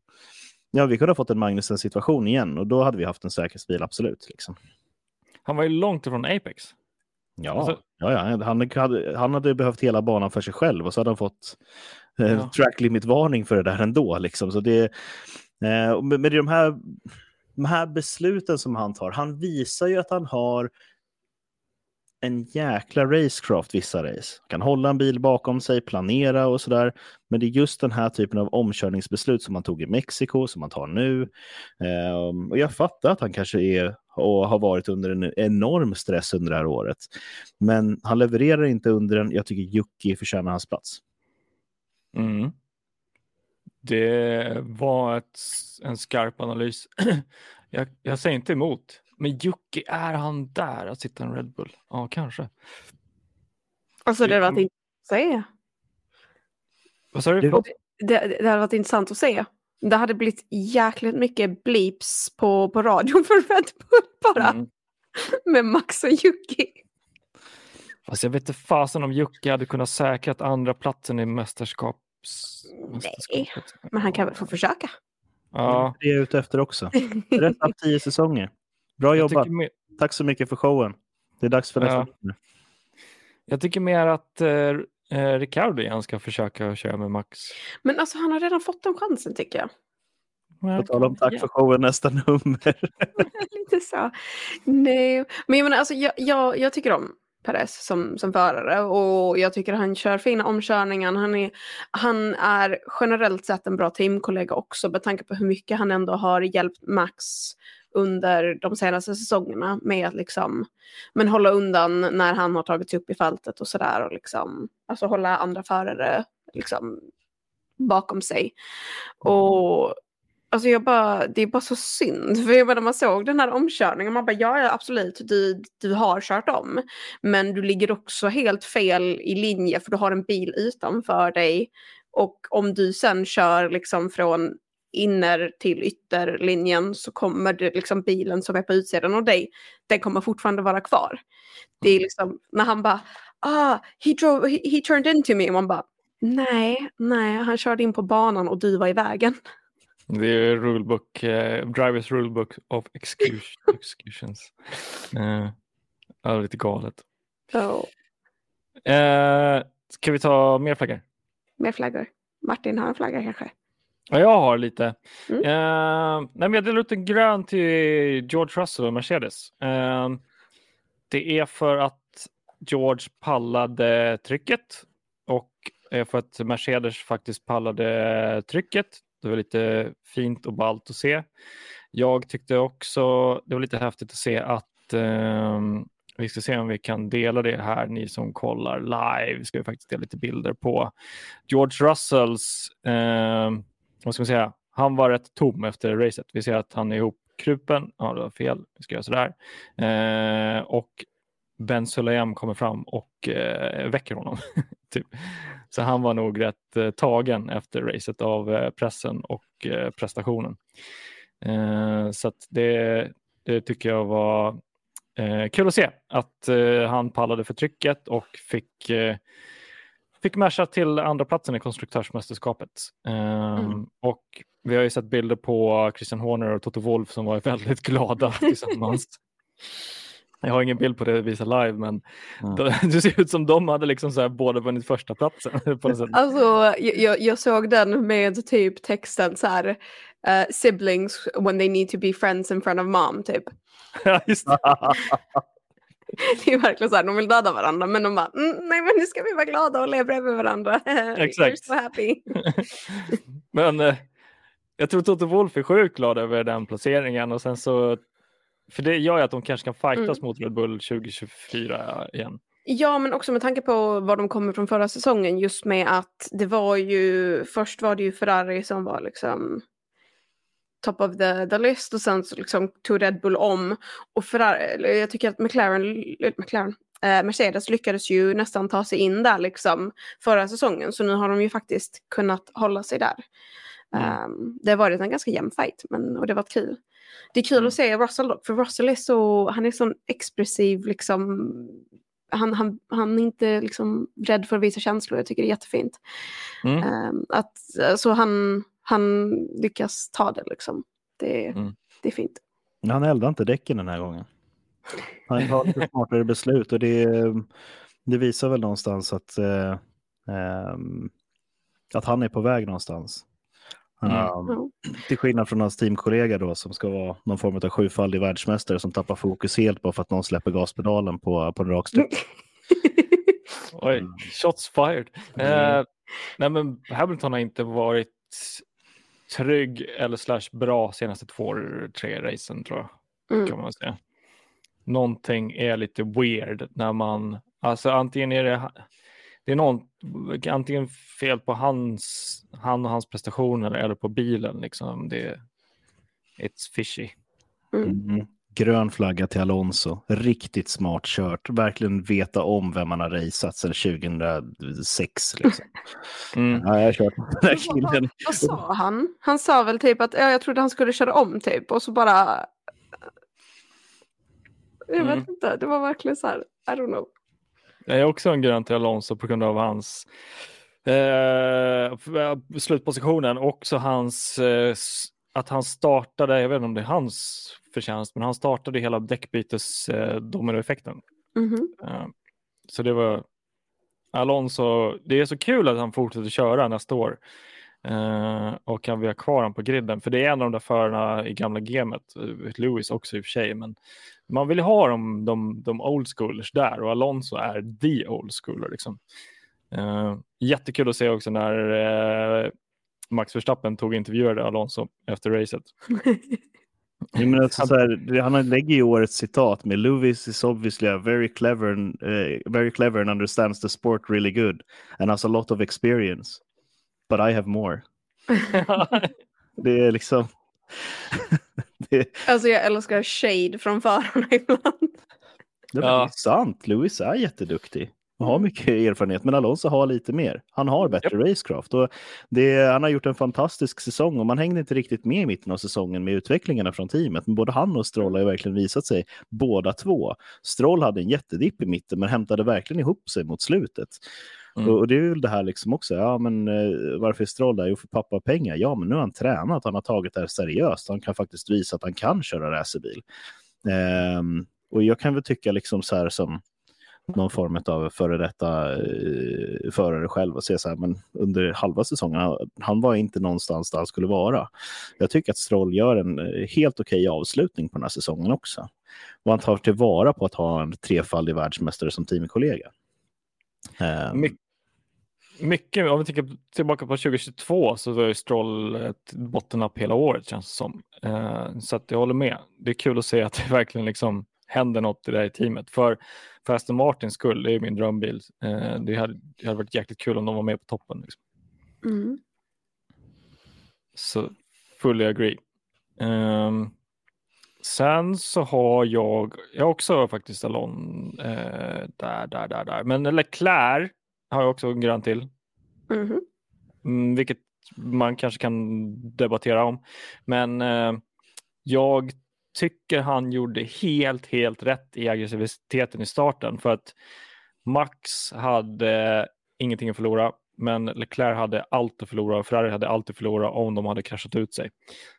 ja, vi kunde ha fått en Magnusen-situation igen och då hade vi haft en säkerhetsbil, absolut. Liksom. Han var ju långt ifrån Apex. Ja, Alltså- ja, ja. Han, hade, han hade behövt hela banan för sig själv och så hade han fått Ja. track limit-varning för det där ändå. Liksom. Så det, eh, med, med de, här, de här besluten som han tar, han visar ju att han har en jäkla racecraft vissa race. Han kan hålla en bil bakom sig, planera och sådär. Men det är just den här typen av omkörningsbeslut som han tog i Mexiko, som han tar nu. Ehm, och jag fattar att han kanske är och har varit under en enorm stress under det här året. Men han levererar inte under den. Jag tycker Jocke förtjänar hans plats. Mm. Det var ett, en skarp analys. jag, jag säger inte emot. Men Jocke, är han där att sitta i en Red Bull? Ja, kanske. Alltså det hade varit intressant att se. Vad sa du? Det-? Det, det hade varit intressant att se. Det hade blivit jäkligt mycket bleeps på, på radion för Red Bull bara. Mm. Med Max och Yuki. Fast jag vet inte fasen om Jocke hade kunnat säkra att andra platsen i Nej. Men han kan väl få försöka. Ja, Det är jag ute efter också. Rätt av tio säsonger. Bra jobbat. tycker, mer, Tack så mycket för showen. Det är dags för nästa. Ja. jag tycker mer att eh, eh, Ricardo igen ska försöka köra med Max. Men alltså han har redan fått den chansen tycker jag. På tal om tack för showen, nästa nummer. Lite så. Nej, men jag menar alltså jag, jag, jag tycker om Perez som, som förare och jag tycker han kör fina omkörningar. Han är, han är generellt sett en bra teamkollega också med tanke på hur mycket han ändå har hjälpt Max under de senaste säsongerna med att liksom, men hålla undan när han har tagits upp i fältet och sådär och liksom, alltså hålla andra förare liksom bakom sig. Och Alltså jag bara, det är bara så synd. För jag bara, när man såg den här omkörningen, man bara ja, ja absolut, du, du har kört om. Men du ligger också helt fel i linje för du har en bil utanför dig. Och om du sen kör liksom från inner till ytterlinjen så kommer det liksom bilen som är på utsidan av dig, den kommer fortfarande vara kvar. Det är mm. liksom när han bara, ah, he, drove, he, he turned into me, och man bara, nej, nej, han körde in på banan och du var i vägen. Det är rulebook, uh, Drivers Rulebook of Executions. uh, ja, lite galet. Oh. Uh, ska vi ta mer flaggor? Mer flaggor. Martin har en flagga kanske? Ja, jag har lite. Mm. Uh, nej, men jag delar ut en grön till George Russell och Mercedes. Uh, det är för att George pallade trycket och för att Mercedes faktiskt pallade trycket. Det var lite fint och ballt att se. Jag tyckte också det var lite häftigt att se att eh, vi ska se om vi kan dela det här, ni som kollar live. Ska vi faktiskt dela lite bilder på George Russells ehm, vad ska man säga, han var rätt tom efter racet. Vi ser att han är ihopkrupen. Ja, det var fel. Vi ska göra sådär. Eh, och Ben Sulayem kommer fram och eh, väcker honom. typ. Så han var nog rätt eh, tagen efter racet av eh, pressen och eh, prestationen. Så det, det tycker jag var kul att se att han pallade för trycket och fick fick masha till andra platsen i konstruktörsmästerskapet. Um, mm. Och vi har ju sett bilder på Christian Horner och Toto Wolf som var väldigt glada tillsammans. Jag har ingen bild på det att visa live, men mm. det ser ut som de hade liksom så här båda vunnit första platsen. På något sätt. Alltså, jag, jag såg den med typ texten så här, uh, siblings when they need to be friends in front of mom, typ. Ja, just det. det är verkligen så här, de vill döda varandra men de bara, mm, nej men nu ska vi vara glada och leva bredvid varandra. Exakt. so happy. men eh, jag tror Toto Wolf är sjukt glad över den placeringen och sen så, för det gör ju att de kanske kan fightas mm. mot Red Bull 2024 igen. Ja, men också med tanke på var de kommer från förra säsongen, just med att det var ju, först var det ju Ferrari som var liksom top of the, the list och sen så liksom tog Red Bull om. Och Ferrari, jag tycker att McLaren, McLaren eh, Mercedes lyckades ju nästan ta sig in där liksom förra säsongen. Så nu har de ju faktiskt kunnat hålla sig där. Mm. Um, det har varit en ganska jämn fight men, och det har varit kul. Det är kul mm. att se Russell dock, för Russell är så, han är sån expressiv liksom han, han, han är inte liksom rädd för att visa känslor, jag tycker det är jättefint. Mm. Um, att, så han, han lyckas ta det liksom. Det, mm. det är fint. Han eldar inte däcken den här gången. Han tar lite smartare beslut och det, det visar väl någonstans att, eh, eh, att han är på väg någonstans. Mm. Um, till skillnad från hans teamkollega då som ska vara någon form av sjufaldig världsmästare som tappar fokus helt bara för att någon släpper gaspedalen på, på en raksträcka. Oj, mm. shots fired. Mm. Eh, nej men Hamilton har inte varit trygg eller slash bra senaste två, tre racen tror jag. Mm. Kan man säga. Någonting är lite weird när man, alltså antingen är det, det är någon, antingen fel på hans, han och hans prestationer eller på bilen liksom. Det, it's fishy. Mm. Mm grön flagga till Alonso. Riktigt smart kört. Verkligen veta om vem man har raceat sedan 2006. Liksom. Mm. Ja, jag har kört vad, vad sa han? Han sa väl typ att ja, jag trodde han skulle köra om typ och så bara... Jag vet mm. inte, det var verkligen så här, I don't know. Jag är också en grön till Alonso på grund av hans eh, slutpositionen och också hans eh, att han startade, jag vet inte om det är hans förtjänst, men han startade hela däckbytes eh, dominoeffekten. Mm -hmm. så det var Alonso, det är så kul att han fortsätter köra nästa år. Uh, och kan vi ha kvar honom på griden? För det är en av de där förarna i gamla gamet, eh, Lewis också i och för sig, men man vill ha de, de, de old schoolers där och Alonso är the old schooler. Liksom. Uh, jättekul att se också när uh, Max Verstappen tog intervjuade Alonso efter racet. Ja, men alltså, så här, han lägger ju årets citat med Lewis is obviously a very clever, and, uh, very clever and understands the sport really good and has a lot of experience. But I have more. det är liksom... det... Alltså jag älskar shade från förarna ibland. Det är ja. sant. Lewis är jätteduktig och har mm. mycket erfarenhet, men Alonso har lite mer. Han har bättre yep. racecraft och det, han har gjort en fantastisk säsong och man hängde inte riktigt med i mitten av säsongen med utvecklingarna från teamet. Men både han och Stroll har ju verkligen visat sig båda två. Stroll hade en jättedipp i mitten men hämtade verkligen ihop sig mot slutet. Mm. Och, och, det är väl det här liksom också, ja men eh, varför är Stroll där? Jo för pappa pengar. Ja men nu har han tränat, han har tagit det här seriöst. Han kan faktiskt visa att han kan köra racerbil. Um, och jag kan väl tycka liksom så här som någon form av före detta eh, förare själv och se så här, men under halva säsongen, han, han, var inte någonstans där han skulle vara. Jag tycker att Stroll gör en eh, helt okej okay avslutning på den här säsongen också. Och han tar tillvara på att ha en trefaldig världsmästare som teamkollega. Um, My mycket, om vi tänker tillbaka på 2022 så var ju Stroll ett bottennapp hela året känns det som. Uh, så att jag håller med. Det är kul att se att det verkligen liksom händer något i det här teamet. För, för Aston Martins skull, det är min drömbil. Eh, det, hade, det hade varit jäkligt kul om de var med på toppen. Liksom. Mm. Så fully agree. Um, sen så har jag, jag också faktiskt Alon eh, där, där, där, där. Men Leclerc har jag också en grön till. Mm. Mm, vilket man kanske kan debattera om. Men eh, jag tycker han gjorde helt, helt rätt i aggressiviteten i starten för att Max hade ingenting att förlora, men Leclerc hade allt att förlora och Ferrari hade allt att förlora om de hade kraschat ut sig.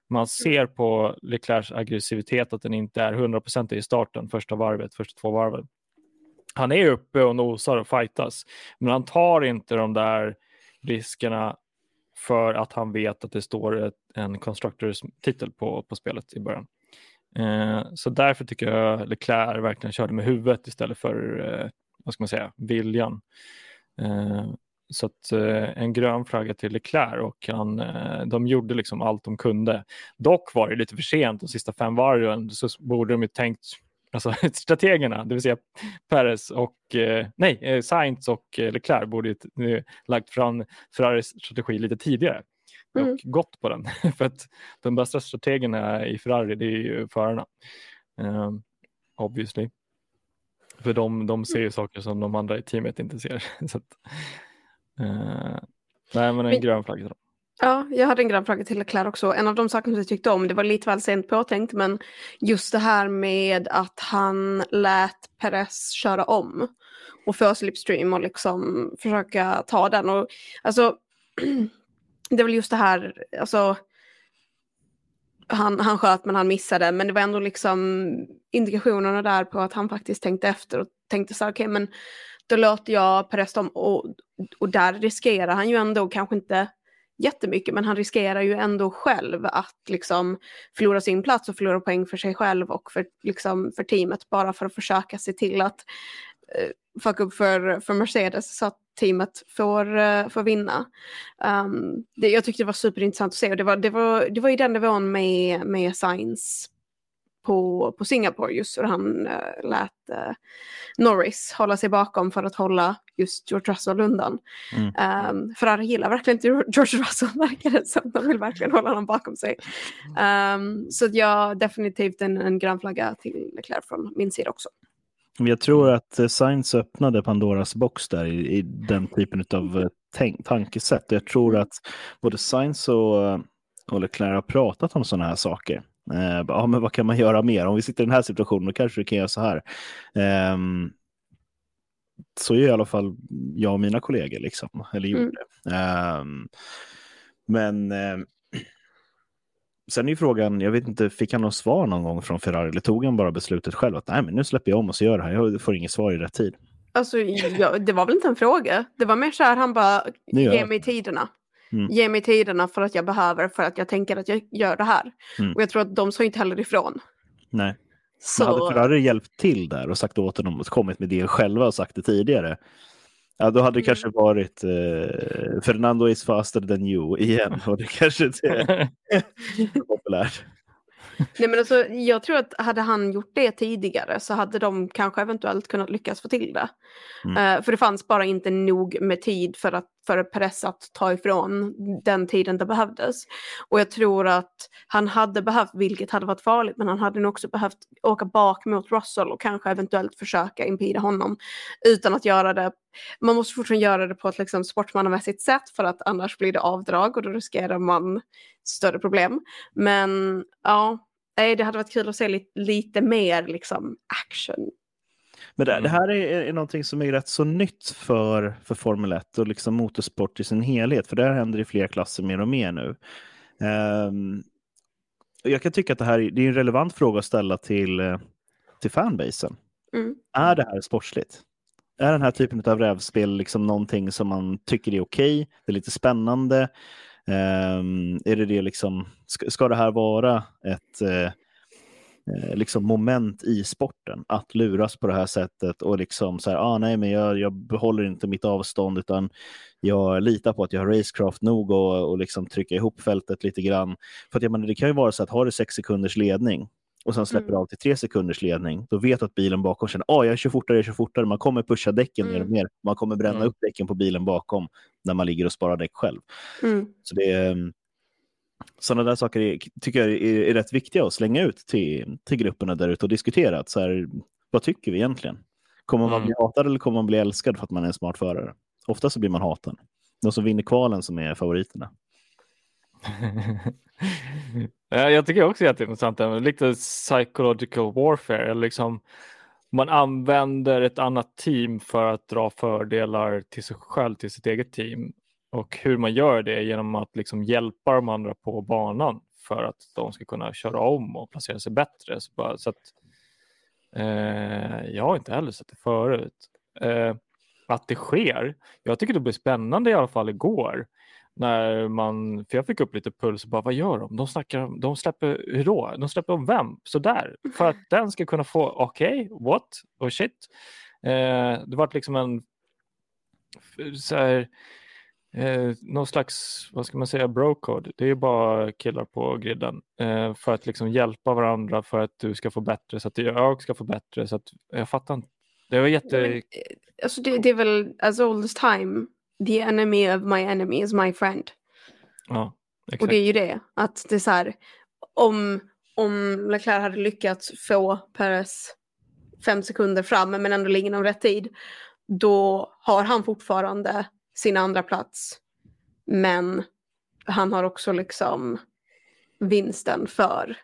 Man ser på Leclercs aggressivitet att den inte är 100% i starten, första varvet, första två varven. Han är uppe och nosar och fightas, men han tar inte de där riskerna för att han vet att det står ett, en Constructors titel på, på spelet i början. Eh, så därför tycker jag Leclerc verkligen körde med huvudet istället för eh, vad ska man säga, viljan. Eh, så att, eh, en grön flagga till Leclerc och han, eh, de gjorde liksom allt de kunde. Dock var det lite för sent de sista fem varven så borde de ju tänkt Alltså strategerna, det vill säga Perez och nej, Sainz och Leclerc borde ju lagt fram Ferraris strategi lite tidigare mm. och gått på den. För att de bästa strategerna i Ferrari, det är ju förarna. Um, obviously. För de, de ser ju saker som de andra i teamet inte ser. Så att, uh, nej, men en men, grön flagga. Ja, jag hade en grannfråga till Leclerc också. En av de sakerna som jag tyckte om, det var lite väl sent påtänkt, men just det här med att han lät Perez köra om och få slipstream och liksom försöka ta den. Och, alltså, det är väl just det här, alltså han, han sköt men han missade, men det var ändå liksom indikationerna där på att han faktiskt tänkte efter och tänkte så här, okej okay, men då låter jag Perez om och, och där riskerar han ju ändå kanske inte jättemycket, men han riskerar ju ändå själv att liksom förlora sin plats och förlora poäng för sig själv och för, liksom, för teamet bara för att försöka se till att eh, uh, fucka upp för, för Mercedes så att teamet får, uh, får vinna. Um, det, jag tyckte det var superintressant att se och det var, det var, det var i den nivån med, med Science på, på Singapore just hur han uh, lät uh, Norris hålla sig bakom för att hålla just George Russell undan. Mm. Um, Ferrari gillar verkligen inte George Russell verkar det som. De vill verkligen hålla honom bakom sig. Um, så ja, definitivt en, en grön flagga till Leclerc från min sida också. Jag tror att eh, Science öppnade Pandoras box där i, i den typen av tankesätt. Jag tror att både Science och, och Leclerc har pratat om sådana här saker. Eh, ja, men vad kan man göra mer? Om vi sitter i den här situationen, då kanske vi kan göra så här. Eh, så gör i alla fall jag och mina kollegor, liksom, eller gjorde. Mm. Eh, men Sen är ju frågan, jag vet inte, fick han något svar någon gång från Ferrari eller tog han bara beslutet själv att nej men nu släpper jag om och så gör det här, jag får inget svar i rätt tid. Alltså ja, det var väl inte en fråga, det var mer så här han bara, ge mig tiderna. Mm. Ge mig tiderna för att jag behöver, för att jag tänker att jag gör det här. Mm. Och jag tror att de sa inte heller ifrån. Nej. Så, Men hade Ferrari hjälpt till där och sagt åt honom och kommit med det själva och sagt det tidigare, ja, då hade det Mm. kanske varit eh, Fernando is faster than you igen. Och det kanske inte är populärt. nej men alltså, jag tror att hade han gjort det tidigare så hade de kanske eventuellt kunnat lyckas få till det. Mm. Eh, för det fanns bara inte nog med tid för, att, för press att ta ifrån den tiden det behövdes. Och jag tror att han hade behövt, vilket hade varit farligt, men han hade nog också behövt åka bak mot Russell och kanske eventuellt försöka impida honom utan att göra det. Man måste fortfarande göra det på ett liksom sportmannamässigt sätt för att annars blir det avdrag och då riskerar man större problem. Men ja, nej, det hade varit kul att se lite, lite mer liksom action. Men det, Mm. det här är, är någonting som är rätt så nytt för, för Formel 1 och liksom motorsport i sin helhet, för där händer det i fler klasser mer och mer nu. Och jag kan tycka att det här är, det är en relevant fråga att ställa till, eh, till fanbasen. Mm. Är det här sportsligt? Är den här typen av rävspel liksom någonting som man tycker är okej? Det är lite spännande? Ehm, är det det liksom, ska, ska det här vara ett eh, liksom moment i sporten? Att luras på det här sättet och liksom så här, ah, nej, men jag, jag behåller inte mitt avstånd utan jag litar på att jag har racecraft nog och, och liksom trycka ihop fältet lite grann. För att jag menar, det kan ju vara så att har du sex sekunders ledning och sen släpper Mm. av till tre sekunders ledning, då vet du att bilen bakom känner att ah, jag kör fortare, jag kör fortare. Man kommer pusha däcken mer och Mm. mer. Man kommer bränna Mm. upp däcken på bilen bakom när man ligger och sparar däck själv. Mm. Så det är, sådana där saker är, tycker jag är, är rätt viktiga att slänga ut till, till grupperna där ute och diskutera. Att så här, vad tycker vi egentligen? Kommer man Mm. bli hatad eller kommer man bli älskad för att man är en smart förare? Ofta så blir man hatad. De som vinner kvalen som är favoriterna. Ja, jag tycker också det är jätteintressant, det här med lite psychological warfare, liksom man använder ett annat team för att dra fördelar till sig själv, till sitt eget team. Och hur man gör det genom att liksom hjälpa de andra på banan för att de ska kunna köra om och placera sig bättre. Så, bara, så att, eh, jag har inte heller sett det förut. Eh, att det sker. Jag tycker det blir spännande i alla fall igår. När man, för jag fick upp lite puls och bara, vad gör de? De, snackar, de släpper, hur då? De släpper om vem? Sådär. För att den ska kunna få, okej, what? Oh shit. Eh, det var liksom en, så här, eh, någon slags, vad ska man säga, bro-code. Det är ju bara killar på griden. Eh, för att liksom hjälpa varandra för att du ska få bättre, så att jag ska få bättre. Så att, jag fattar inte. Det var jätte... Men, eh, alltså det, det är väl as old as time, the enemy of my enemy is my friend. Ja, exakt. Och det är ju det, att det är så här, om, om Leclerc hade lyckats få Perez fem sekunder fram men ändå ligger inom rätt tid, då har han fortfarande sin andra plats. Men han har också liksom vinsten för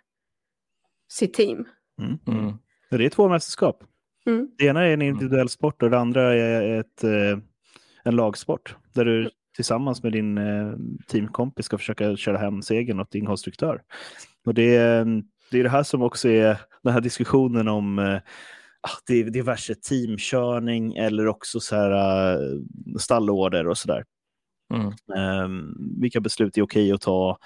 sitt team. Mm. Mm. Det är två mästerskap. Mm. Det ena är en individuell sport och det andra är ett, eh, en lagsport där du tillsammans med din eh, teamkompis ska försöka köra hem segern åt din konstruktör. Och det, är- det är det här som också är den här diskussionen om eh, det är diverse teamkörning eller också så här, eh, stallorder och sådär. Mm. Um, vilka beslut är okej att ta?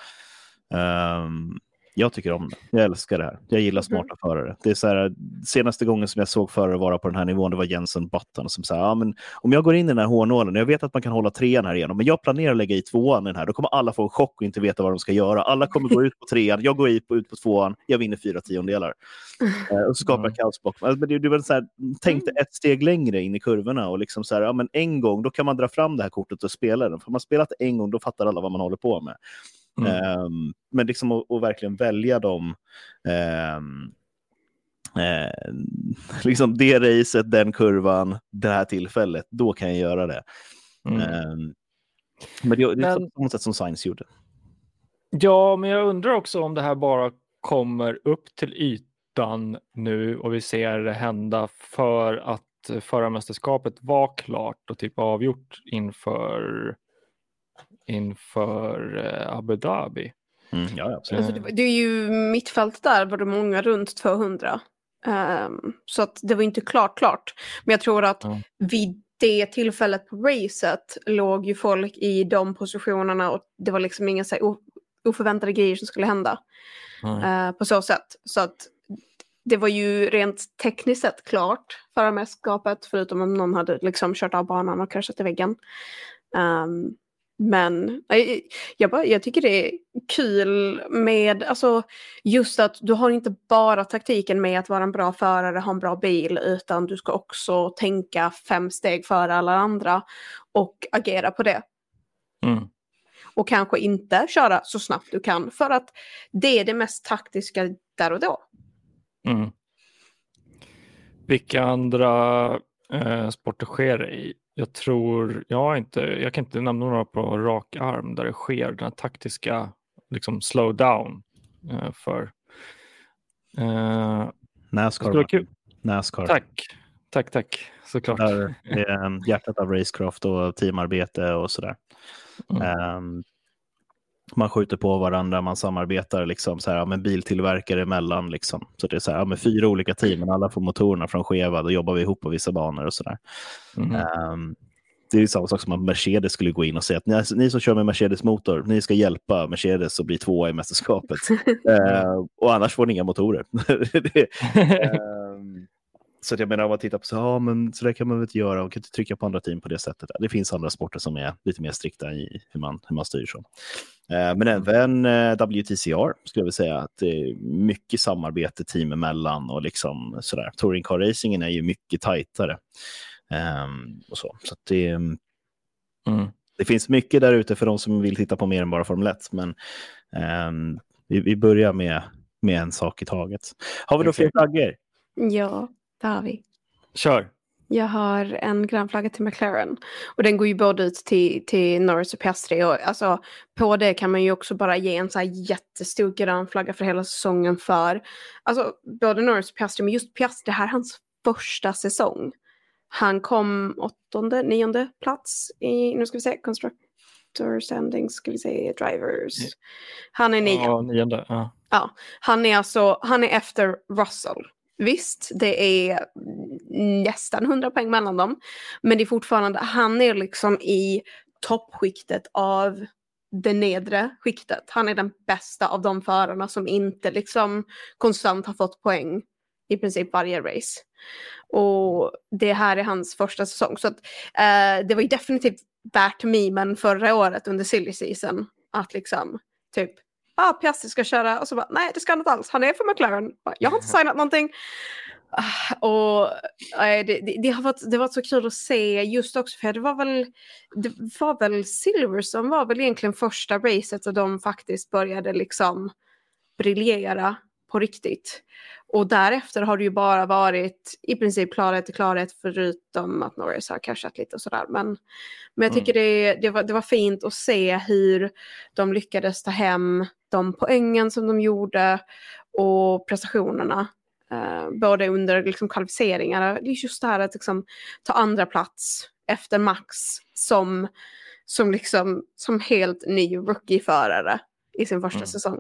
Ehm, jag tycker om det. Jag älskar det här. Jag gillar smarta förare. Det är så här, senaste gången som jag såg förare vara på den här nivån, det var Jensen Button som sa, ja, men om jag går in i den här hårnålen, jag vet att man kan hålla trean här igenom, men jag planerar att lägga i tvåan i den här, då kommer alla få en chock och inte veta vad de ska göra. Alla kommer gå ut på trean, jag går ut på, ut på tvåan, jag vinner fyra tiondelar. Eh, och så skapar jag Mm. kaos bakom. Alltså, men det, det var så här, tänkte ett steg längre in i kurvorna och liksom så här, ja, men en gång, då kan man dra fram det här kortet och spela den. För man spelat en gång, då fattar alla vad man håller på med. Mm. Ehm, men liksom att, att verkligen välja dem. ehm, eh, liksom det racet, den kurvan, det här tillfället, då kan jag göra det. Mm. Ehm, men det, det är på något sätt som Science gjorde. Ja, men jag undrar också om det här bara kommer upp till ytan nu och vi ser det hända för att förarmästerskapet var klart och typ avgjort inför inför eh, Abu Dhabi. Mm, ja, absolut. Alltså det, det är ju mittfält där var det många runt 200. Ehm, så att det var inte klart klart. Men jag tror att Ja. vid det tillfället på racet låg ju folk i de positionerna och det var liksom inga så här, oförväntade grejer som skulle hända Mm. eh, på så sätt. Så att det var ju rent tekniskt sett klart förarmästerskapet förutom om någon hade liksom kört av banan och kraschat i väggen. Ehm, men jag, jag, bara, jag tycker det är kul med, alltså just att du har inte bara taktiken med att vara en bra förare, ha en bra bil, utan du ska också tänka fem steg före alla andra och agera på det. Mm. Och kanske inte köra så snabbt du kan för att det är det mest taktiska där och då. Mm. Vilka andra eh, sporter sker i? Jag tror, jag, har inte, jag kan inte nämna några på rak arm där det sker den här taktiska liksom slow down eh, för. Eh, Nascar. Nascar. Tack, tack, tack, såklart. Där är um, hjärtat av racecraft och teamarbete och sådär. Mm. Ehm, man skjuter på varandra, man samarbetar liksom så här, ja, med biltillverkare emellan. Liksom. Så det är så här, ja, med fyra olika team, men alla får motorerna från Cheva, då jobbar vi ihop på vissa banor och sådär. Mhm. Ehm, det är samma sak som att Mercedes skulle gå in och säga att ni, ni som kör med Mercedes motor, ni ska hjälpa Mercedes att bli tvåa i mästerskapet. Ehm, och annars får ni inga motorer. det, Ehm, så att jag menar om man tittar på så, ja, men så där kan man väl inte göra och kan inte trycka på andra team på det sättet. Det finns andra sporter som är lite mer strikta i hur man, hur man styr så. Eh, men även eh, WTCR skulle jag vilja säga att det är mycket samarbete team emellan och liksom sådär. Touring car racingen är ju mycket tajtare. Ehm, och så så att det, Mm. det finns mycket där ute för de som vill titta på mer än bara Formel 1. Men ehm, vi, vi börjar med, med en sak i taget. Har vi då fler flaggor? Ja, det har vi. Kör. Jag har en grön flagga till McLaren. Och den går ju både ut till, till Norris och Piastri. Och alltså, på det kan man ju också bara ge en så här jättestor grön flagga för hela säsongen för. Alltså både Norris och Piastri, men just Piastri, det här är hans första säsong. Han kom åttonde, nionde plats i, nu ska vi se, constructor standings, ska vi se, drivers. Han är nio. Ja, nionde. Ja. Han är alltså, han är efter Russell. Visst, det är nästan 100 poäng mellan dem. Men det är fortfarande, han är liksom i toppskiktet av det nedre skiktet. Han är den bästa av de förarna som inte liksom konstant har fått poäng i princip varje race. Och det här är hans första säsong. Så att, eh, det var ju definitivt värt memen förra året under silly season. Att liksom typ ah, Piastri ska köra och så bara nej det ska han inte alls, han är för McLaren. Jag har inte signat någonting. Ah, Och nej, det, det, det har varit, det har varit så kul att se just också för det var väl, det var väl Silver som var väl egentligen första racet och de faktiskt började liksom briljera på riktigt. Och därefter har det ju bara varit i princip klarhet till klarhet förutom att Norris har cashat lite och sådär. Men, men jag tycker det, det, var, det var fint att se hur de lyckades ta hem de poängen som de gjorde och prestationerna. Eh, både under liksom, kvalificeringar, det är just det här att liksom, ta andra plats efter Max som, som, liksom, som helt ny rookie-förare i sin första Mm. säsong.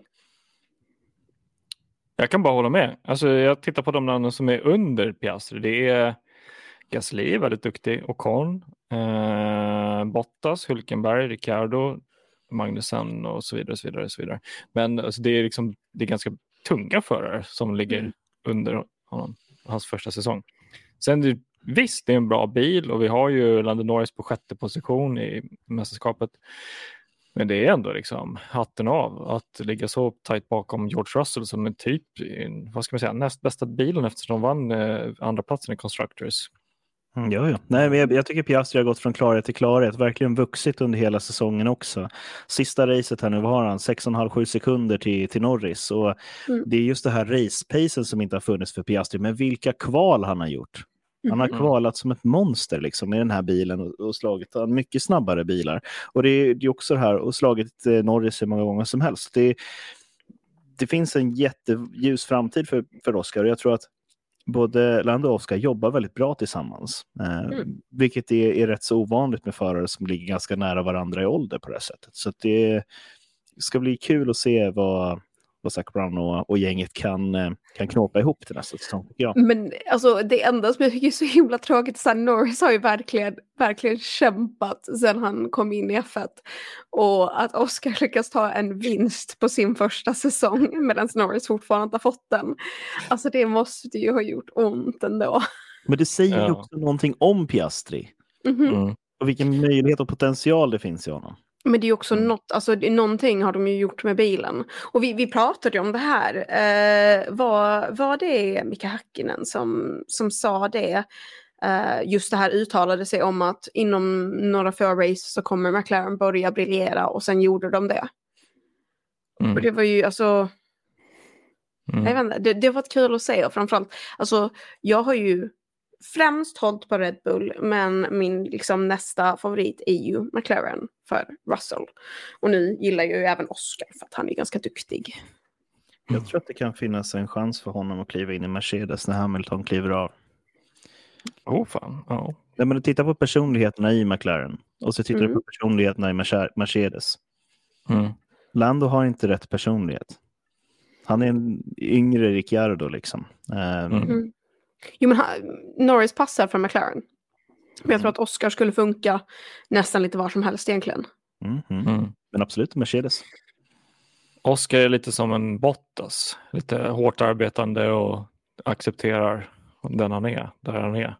Jag kan bara hålla med. Alltså, jag tittar på de namnen som är under Piastri. Det är Gasly, väldigt duktig, Ocon, eh, Bottas, Hulkenberg, Ricardo, Magnussen och så vidare. Och så vidare, och så vidare. Men alltså, det, är liksom, det är ganska tunga förare som ligger Mm. under honom, hans första säsong. Sen det, visst, det är en bra bil och vi har ju Lando Norris på sjätte position i mästerskapet. Men det är ändå liksom hatten av att ligga så tajt bakom George Russell som är typ, vad ska man säga, näst bästa bilen eftersom de vann eh, andra platsen i Constructors. Mm, ja, ja. Nej, men jag, jag tycker Piastri har gått från klarhet till klarhet, verkligen vuxit under hela säsongen också. Sista racet här nu, vad har han? 6,5-7 sekunder till, till Norris. Och Mm. Det är just det här racepacen som inte har funnits för Piastri, men vilka kval han har gjort. Han har Mhm. kvalat som ett monster liksom, i den här bilen och, och slagit mycket snabbare bilar. Och det är, det är också det här, och slagit eh, Norris hur många gånger som helst. Det, det finns en jätteljus framtid för, för Oscar och jag tror att både Lando och Oscar jobbar väldigt bra tillsammans. Eh, Mm. Vilket är, är rätt så ovanligt med förare som ligger ganska nära varandra i ålder på det sättet. Så det ska bli kul att se vad, vad Zac Brown och, och gänget kan, eh, kan knåpa ihop till nästa säsong. Jag. Men alltså det enda som jag tycker är så himla tråkigt, så här, Norris har ju verkligen, verkligen kämpat sedan han kom in i F1. Och att Oscar lyckas ta en vinst på sin första säsong medan Norris fortfarande inte har fått den. Alltså det måste ju ha gjort ont ändå. Men det säger ju Ja. också någonting om Piastri Mhm. Mm. och vilken möjlighet och potential det finns i honom. Men det är också Mm. något, alltså någonting har de ju gjort med bilen. Och vi, vi pratade om det här, eh, var, var det Mika Hakkinen som, som sa det? Eh, just det här uttalade sig om att inom några få race så kommer McLaren börja briljera och sen gjorde de det. Och Mm. det var ju alltså, jag Mm. vet inte, det, det var kul att se och framförallt, alltså jag har ju främst hållit på Red Bull men min liksom nästa favorit är ju McLaren för Russell. Och nu gillar jag ju även Oscar för att han är ganska duktig. Jag tror att det kan finnas en chans för honom att kliva in i Mercedes när Hamilton kliver av. Oh fan. Ja. Nej, men titta på personligheterna i McLaren och så tittar du Mm. på personligheterna i Merce- Mercedes. Mm. Lando har inte rätt personlighet. Han är en yngre Ricciardo liksom. Ehm, Mm. Mm. Jo men Norris passar för McLaren. Men jag tror att Oscar skulle funka nästan lite var som helst egentligen. mm, mm. Mm. Men absolut Mercedes. Oscar är lite som en Bottas. Lite hårt arbetande och accepterar den han är, där han är.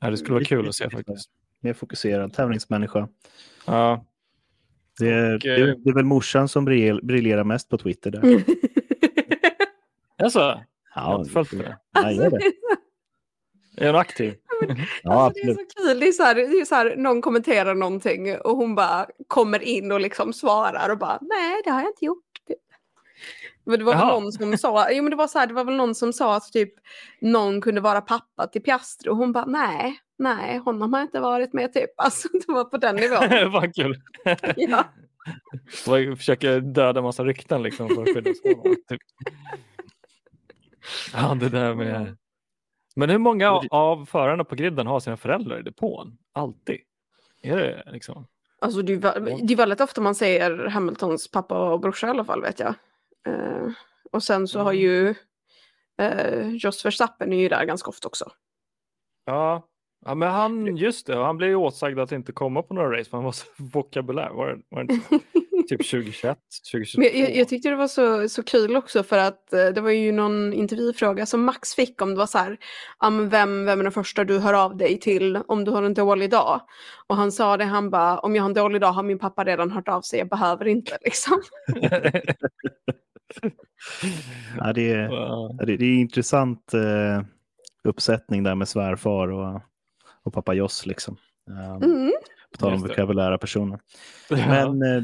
Ja, det skulle vara kul att se faktiskt. Mer fokuserad tävlingsmänniska. Ja, Det är, Och, det, är, eh, det är väl morsan som briljerar mest på Twitter. Där. alltså, jag har Ja, inte följt det. gör det. Är hon aktiv? Ja, alltså, det är så kul. Det är så, här, det är så här, någon kommenterar någonting och hon bara kommer in och liksom svarar och bara nej det har jag inte gjort. Men det var Jaha. någon som sa, jo men det var så här, det var väl någon som sa att typ någon kunde vara pappa till Piastri och hon bara nej, nej honom har jag inte varit med typ. Alltså det var på den nivån. Vad kul. ja. Jag försöker döda massa rykten liksom för att skydda. Typ. Ja, det där med... Men hur många av- förarna på griden har sina föräldrar i depån? Alltid? Är det liksom? Alltså det är, det är väldigt ofta man ser Hamiltons pappa och brorsa i alla fall vet jag. Eh, och sen så har Mm. ju uh, Jos Verstappen är ju där ganska ofta också. Ja, ja men han, just det, han blev ju åtsagd att inte komma på några race för han var så vokabulär. Var det, var det inte? typ 2021, 2022? Men jag, jag tyckte det var så, så kul också för att eh, det var ju någon intervjufråga som Max fick om det var så här, vem, vem är den första du hör av dig till om du har en dålig dag? Och han sa det, han bara, om jag har en dålig dag har min pappa redan hört av sig, jag behöver inte liksom. Ja, det, är, det, det är intressant eh, uppsättning där med svärfar och, och pappa Joss. Liksom. Um, Mm. på tal om vokabulära personer. Men eh,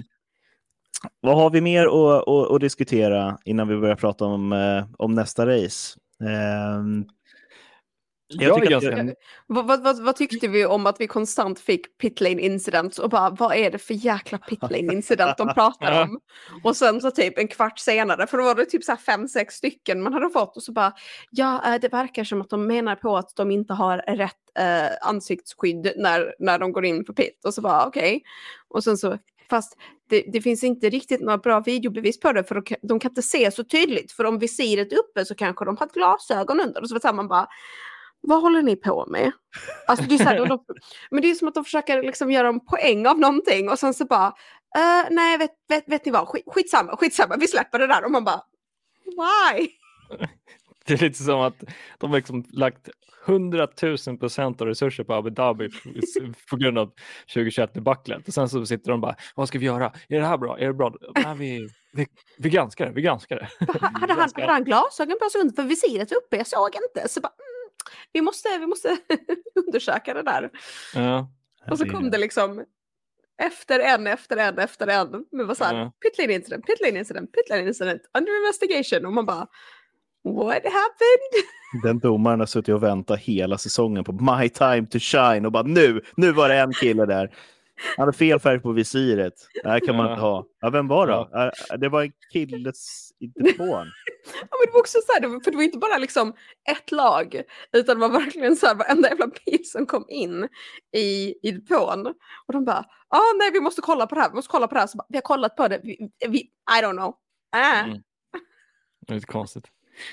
vad har vi mer att, att, att diskutera innan vi börjar prata om, eh, om nästa race? Ehm, jag jag det- Vad, vad, vad, vad tyckte vi om att vi konstant fick pitlane incident och bara vad är det för jäkla pitlane incident de pratar om? Och sen så typ en kvart senare, för då var det typ så här fem, sex stycken man hade fått och så bara ja, eh, det verkar som att de menar på att de inte har rätt eh, ansiktsskydd när, när de går in på pit och så bara okej. Och sen så, fast det, det finns inte riktigt några bra videobevis på det för de kan, de kan inte se så tydligt för om visiret är uppe så kanske de har ett glasögon under och så var man bara vad håller ni på med? Alltså det är så här, de, de, men det är som att de försöker liksom göra en poäng av någonting och sen så bara, uh, nej vet, vet, vet ni vad, Skit, skitsamma, skitsamma, vi släpper det där och man bara, why? Det är lite som att de har liksom lagt 100 000 procent av resurser på Abu Dhabi på grund av 2021-debaclet. Och sen så sitter de bara, vad ska vi göra? Är det här bra? Är det bra? Nej, vi, vi, vi granskar det, vi granskar det. Hade han, hade han glasögon på sig under för visiret uppe? Jag såg inte. Så bara, mm, vi måste, vi måste undersöka det där. Ja, Och så kom det liksom efter en, efter en, efter en. Men var så här, Ja. pitlane incident, pitlane incident, pitlane incident, under investigation. Och man bara, what happened? Den domaren har suttit och väntat hela säsongen på my time to shine och bara nu, nu var det en kille där. Han hade fel färg på visiret. Det här kan man Ja. inte ha. Ja, vem var det? Ja. Det var en kille i depån. Ja, men det var också så här, för det var inte bara liksom ett lag, utan det var verkligen så här varenda jävla bil som kom in i, i depån. Och de bara, ah, nej vi måste kolla på det här, vi måste kolla på det här. Så bara, vi har kollat på det, vi, vi, I don't know. Äh. Mm. Det är lite konstigt.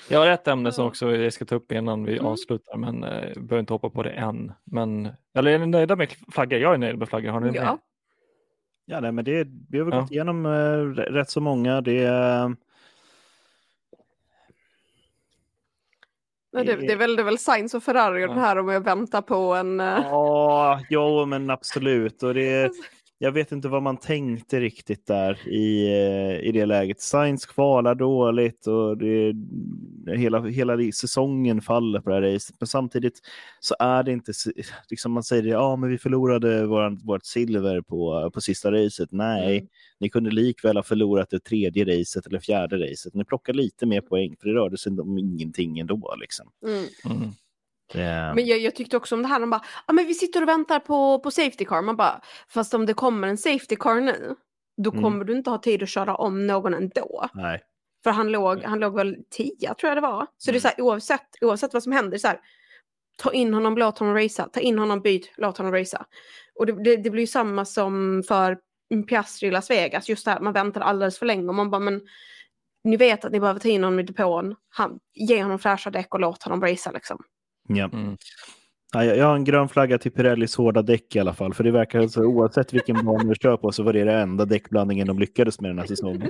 Jag har ett ämne som också jag ska ta upp innan vi Mm. avslutar, men eh, behöver inte hoppa på det än. Men, eller är ni nöjda med flaggor? Jag är nöjd med flaggor. Har ni Ja. med? Ja, nej, men det, vi har väl Ja. gått igenom eh, rätt så många. Det, är- Men det, det är väl, det är väl Sainz och Ferrari och Ja. det här om jag väntar på en... eh, Ja, jo, men absolut. Och det, jag vet inte vad man tänkte riktigt där i, eh, i det läget. Sainz kvalar dåligt och det, hela, hela säsongen faller på det här racet. Men samtidigt så är det inte, liksom man säger det, ja men vi förlorade våran, vårt silver på, på sista racet. Nej, Mm. ni kunde likväl ha förlorat det tredje racet eller fjärde racet. Ni plockar lite mer poäng för det rörde sig om ingenting ändå. Liksom. Mm. Mm. Det, Men jag, jag tyckte också om det här, de bara, ah, men vi sitter och väntar på, på safety car. Man bara, fast om det kommer en safety car nu, då Mm. kommer du inte ha tid att köra om någon ändå. nej. För han låg, han låg väl 10 tror jag det var. Så det är så här, oavsett, oavsett vad som händer, så här, ta in honom, låt honom racea. Ta in honom, byt, låt honom racea. Och det, det, det blir ju samma som för Piastri i Las Vegas. Just det här, man väntar alldeles för länge och man bara, men ni vet att ni behöver ta in honom i depån. Han, ge honom fräscha däck och låt honom racea liksom. Ja. Mm. Ja, jag jag har en grön flagga till Pirellis hårda däck i alla fall. För det verkar alltså, oavsett vilken bana du kör på så var det den enda däckblandningen de lyckades med den här säsongen.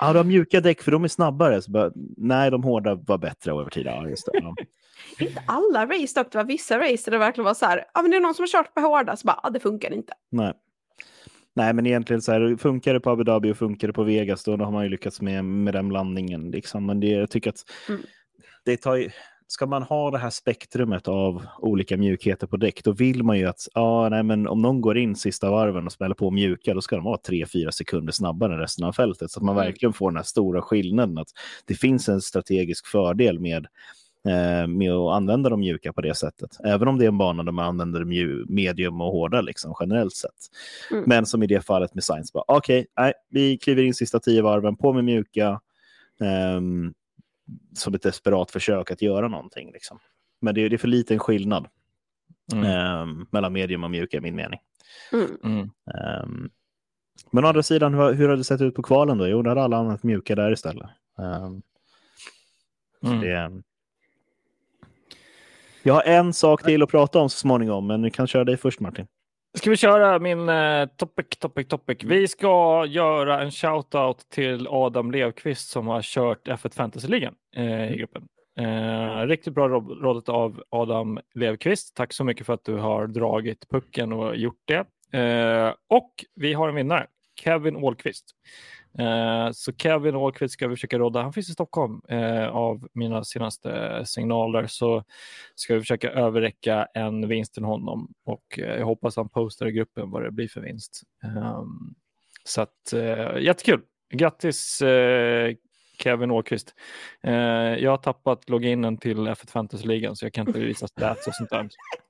Ja, de har mjuka däck för de är snabbare. Så bara, nej, de hårda var bättre över tid. Ja, just det. Ja. Inte alla race dock, det var vissa race där det verkligen var så här, ja men det är någon som har kört på hårda, så bara, ja det funkar inte. Nej. nej, men egentligen så här, funkar det på Abu Dhabi och funkar det på Vegas då, då har man ju lyckats med, med den blandningen. Liksom. Men det, jag tycker att Mm. det tar ju, ska man ha det här spektrumet av olika mjukheter på däck, då vill man ju att ja, nej, men om någon går in sista varven och smäller på mjuka, då ska de vara 3-4 sekunder snabbare än resten av fältet. Så att man Mm. verkligen får den här stora skillnaden. Att det finns en strategisk fördel med eh, med att använda de mjuka på det sättet. Även om det är en bana där man använder medium och hårda liksom, generellt sett. Mm. Men som i det fallet med Science, okej, nej, vi kliver in sista tio varven, på med mjuka. ehm, som ett desperat försök att göra någonting. Liksom. Men det är, det är för liten skillnad Mm. ehm, mellan medium och mjuka i min mening. Mm. Ehm, men å andra sidan, hur, hur har det sett ut på kvalen då? Jo, där hade alla annat mjuka där istället. Mm. det, jag har en sak till att prata om så småningom, men vi kan köra dig först Martin. Ska vi köra min eh, topic, topic, topic? Vi ska göra en shout-out till Adam Levqvist som har kört F1 Fantasy-ligan eh, i gruppen. Eh, riktigt bra rådet av Adam Levqvist. Tack så mycket för att du har dragit pucken och gjort det. Eh, och vi har en vinnare, Kevin Ålqvist. Eh, så Kevin Ålqvist ska vi försöka råda. Han finns i Stockholm eh, av mina senaste signaler. Så ska vi försöka överräcka en vinst till honom och eh, jag hoppas han postar i gruppen vad det blir för vinst. Ehm, så att eh, jättekul. Grattis eh, Kevin Åkvist. Eh, jag har tappat loginen till F1 Fantasy-ligan så jag kan inte visa stats och sånt där.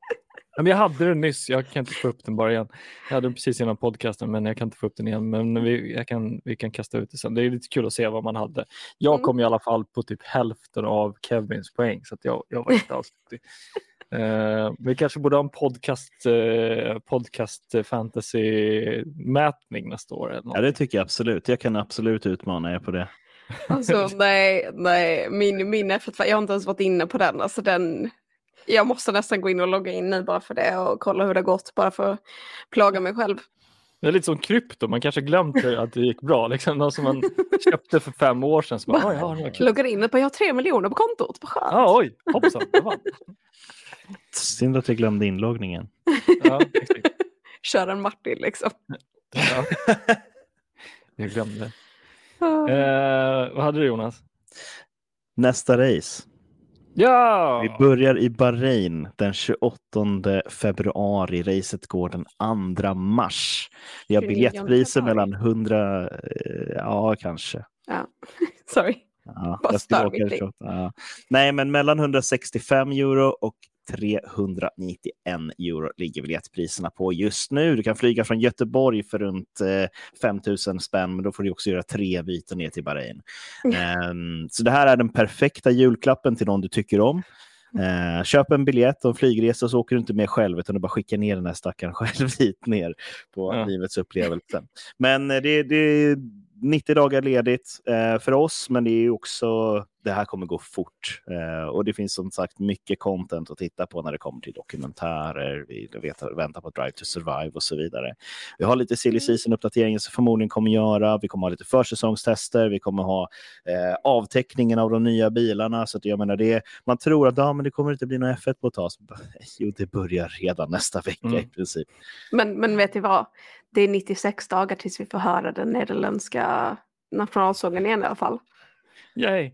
Men jag hade den nyss, jag kan inte få upp den bara igen. Jag hade den precis innan podcasten men jag kan inte få upp den igen. Men vi, jag kan, vi kan kasta ut det sen. Det är lite kul att se vad man hade. Jag Mm. kom i alla fall på typ hälften av Kevins poäng så att jag, jag var inte alls duktig. Eh, vi kanske borde ha en podcast, eh, podcast fantasy-mätning nästa år. Eller något. Ja, det tycker jag absolut. Jag kan absolut utmana er på det. Alltså nej, nej, min, min F1, jag har inte ens varit inne på den. Alltså den, jag måste nästan gå in och logga in nu bara för det och kolla hur det har gått, bara för att plåga mig själv. Det är lite som krypto, man kanske glömt att det gick bra. Liksom, någon som man köpte för fem år sedan. Så bara, "Oj, ja, kul." Loggar in och bara, jag har tre miljoner på kontot, vad skönt. Ja, oj, hoppsan. Synd att jag glömde inloggningen. Ja, exakt. Kör en Martin liksom. Ja. Jag glömde. Eh, vad hade du Jonas? Nästa race. Ja! Vi börjar i Bahrain den 28 februari. Racet går den 2 mars. Vi har 29 biljettpriser mellan 100, eh, ja kanske. Ja. Sorry. Ja, jag åka mitt det 28, ja. Nej, men mellan 165 euro och 391 euro ligger biljettpriserna på just nu. Du kan flyga från Göteborg för runt eh, 5000 spänn, men då får du också göra tre byten ner till Bahrain. Um, så det här är den perfekta julklappen till någon du tycker om. Eh, köp en biljett och en flygresa så åker du inte med själv utan du bara skickar ner den här stackaren själv hit ner på Ja. livets upplevelse. Men eh, det, det är 90 dagar ledigt eh, för oss, men det är också, det här kommer gå fort. Eh, och det finns som sagt mycket content att titta på när det kommer till dokumentärer, vi vet, väntar på Drive to Survive och så vidare. Vi har lite silly season-uppdateringar som förmodligen kommer göra. Vi kommer ha lite försäsongstester. Vi kommer ha eh, avteckningen av de nya bilarna. Så att jag menar det, man tror att ja, men det kommer inte bli någon F1 på ett tag. Jo, det börjar redan nästa vecka Mm. i princip. Men, men vet ni vad? Det är 96 dagar tills vi får höra den nederländska nationalsången igen i alla fall. Yay!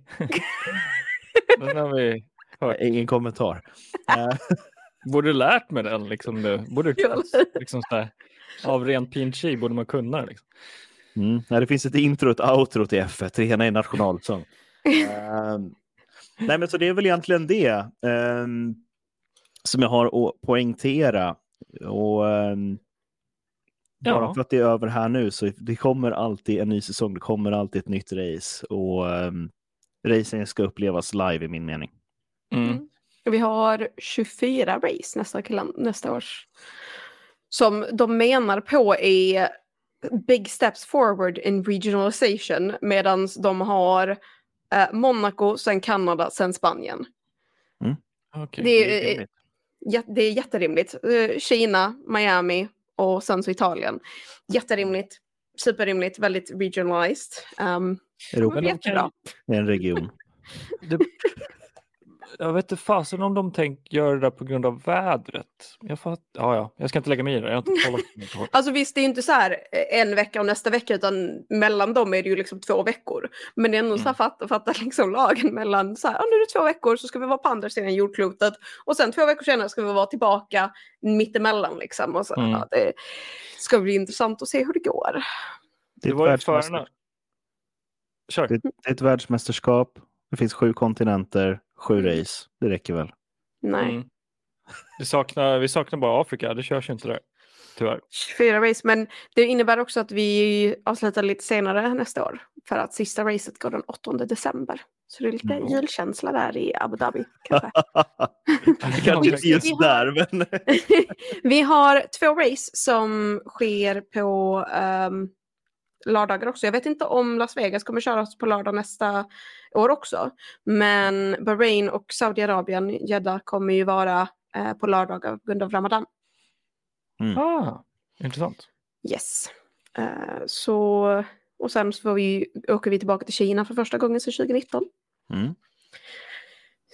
Den har vi hört. Ingen kommentar. Eh, Borde lärt mig den liksom nu. Borde, liksom så här, av ren PNG borde man kunna det. Liksom. Mm. Det finns ett intro och ett outro till F1. Det ena är nationalsång. Ehm, nej, men så det är väl egentligen det ehm, som jag har att poängtera. Och, ehm, bara Ja. för att det är över här nu så det kommer alltid en ny säsong. Det kommer alltid ett nytt race och um, racingen ska upplevas live i min mening. Mm. Mm. Vi har 24 race nästa, nästa års. Som de menar på är big steps forward in regionalization medan de har eh, Monaco, sen Kanada, sen Spanien. Okej. Det är, det är jä- det är jätterimligt. Eh, Kina, Miami och sen så Italien. Jätterimligt, superrimligt, väldigt regionalized. Um, Europa är en region. Det, jag vet inte fasen om de tänker göra det där på grund av vädret. Jag, fatt, ja, ja. jag ska inte lägga mig i det. Jag har inte kollat. Alltså visst, det är inte så här eh, en vecka och nästa vecka utan mellan dem är det ju liksom två veckor. Men det är ändå så här Mm. fatta, fatta liksom lagen mellan så här, ja, nu är det två veckor så ska vi vara på andra sidan jordklotet och sen två veckor senare ska vi vara tillbaka mittemellan liksom. Och så, Mm. ja, det ska bli intressant att se hur det går. Det Det var ju förna... Kör. det, det är ett världsmästerskap. Det finns sju kontinenter, sju Mm. race. Det räcker väl. Nej. Mm. Det saknar, vi saknar bara Afrika. Det körs ju inte där. Tyvärr. 24 race, men det innebär också att vi avslutar lite senare nästa år. För att sista racet går den 8 december. Så det är lite Mm. julkänsla där i Abu Dhabi kanske. Kanske inte just Vi där, men Vi har två race som sker på um, lördagar också. Jag vet inte om Las Vegas kommer köras på lördag nästa år också. Men Bahrain och Saudiarabien, Jeddah, kommer ju vara eh, på lördagar på grund av Ramadan. Ah, intressant. Yes. Eh, så, och sen så får vi, åker vi tillbaka till Kina för första gången sedan 2019. mm.